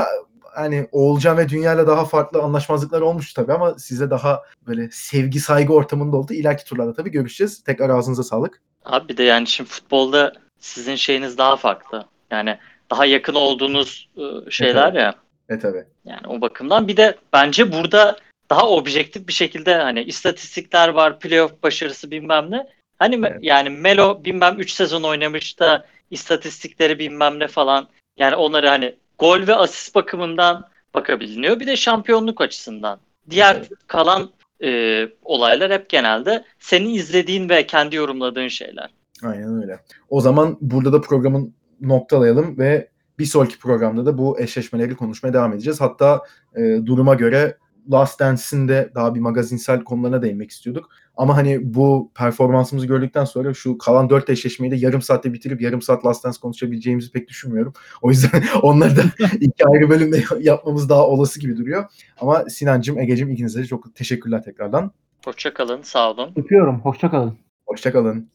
hani Oğulcan ve Dünya'yla daha farklı anlaşmazlıklar olmuştu tabii ama size daha böyle sevgi saygı ortamında oldu. İleriki turlarda tabii görüşeceğiz. Tekrar ağzınıza sağlık. Abi bir de yani şimdi futbolda sizin şeyiniz daha farklı. Yani daha yakın olduğunuz e, şeyler ya. Evet tabii. Yani o bakımdan bir de bence burada daha objektif bir şekilde hani istatistikler var, playoff başarısı bilmem ne. Hani Evet. yani Melo bilmem 3 sezon oynamış da istatistikleri bilmem ne falan. Yani onları hani gol ve asist bakımından bakabiliniyor. Bir de şampiyonluk açısından. Diğer Evet. kalan e, olaylar hep genelde senin izlediğin ve kendi yorumladığın şeyler. Aynen öyle. O zaman burada da programın noktalayalım ve bir sonraki programda da bu eşleşmeleri konuşmaya devam edeceğiz. Hatta e, duruma göre Last Dance'in de daha bir magazinsel konularına değinmek istiyorduk. Ama hani bu performansımızı gördükten sonra şu kalan dört eşleşmeyi de yarım saatte bitirip yarım saat Last Dance konuşabileceğimizi pek düşünmüyorum. O yüzden onları da iki ayrı bölümde yapmamız daha olası gibi duruyor. Ama Sinancım, Ege'cim ikinize de çok teşekkürler tekrardan. Hoşçakalın, sağ olun. Öpüyorum. Hoşça kalın. Hoşçakalın.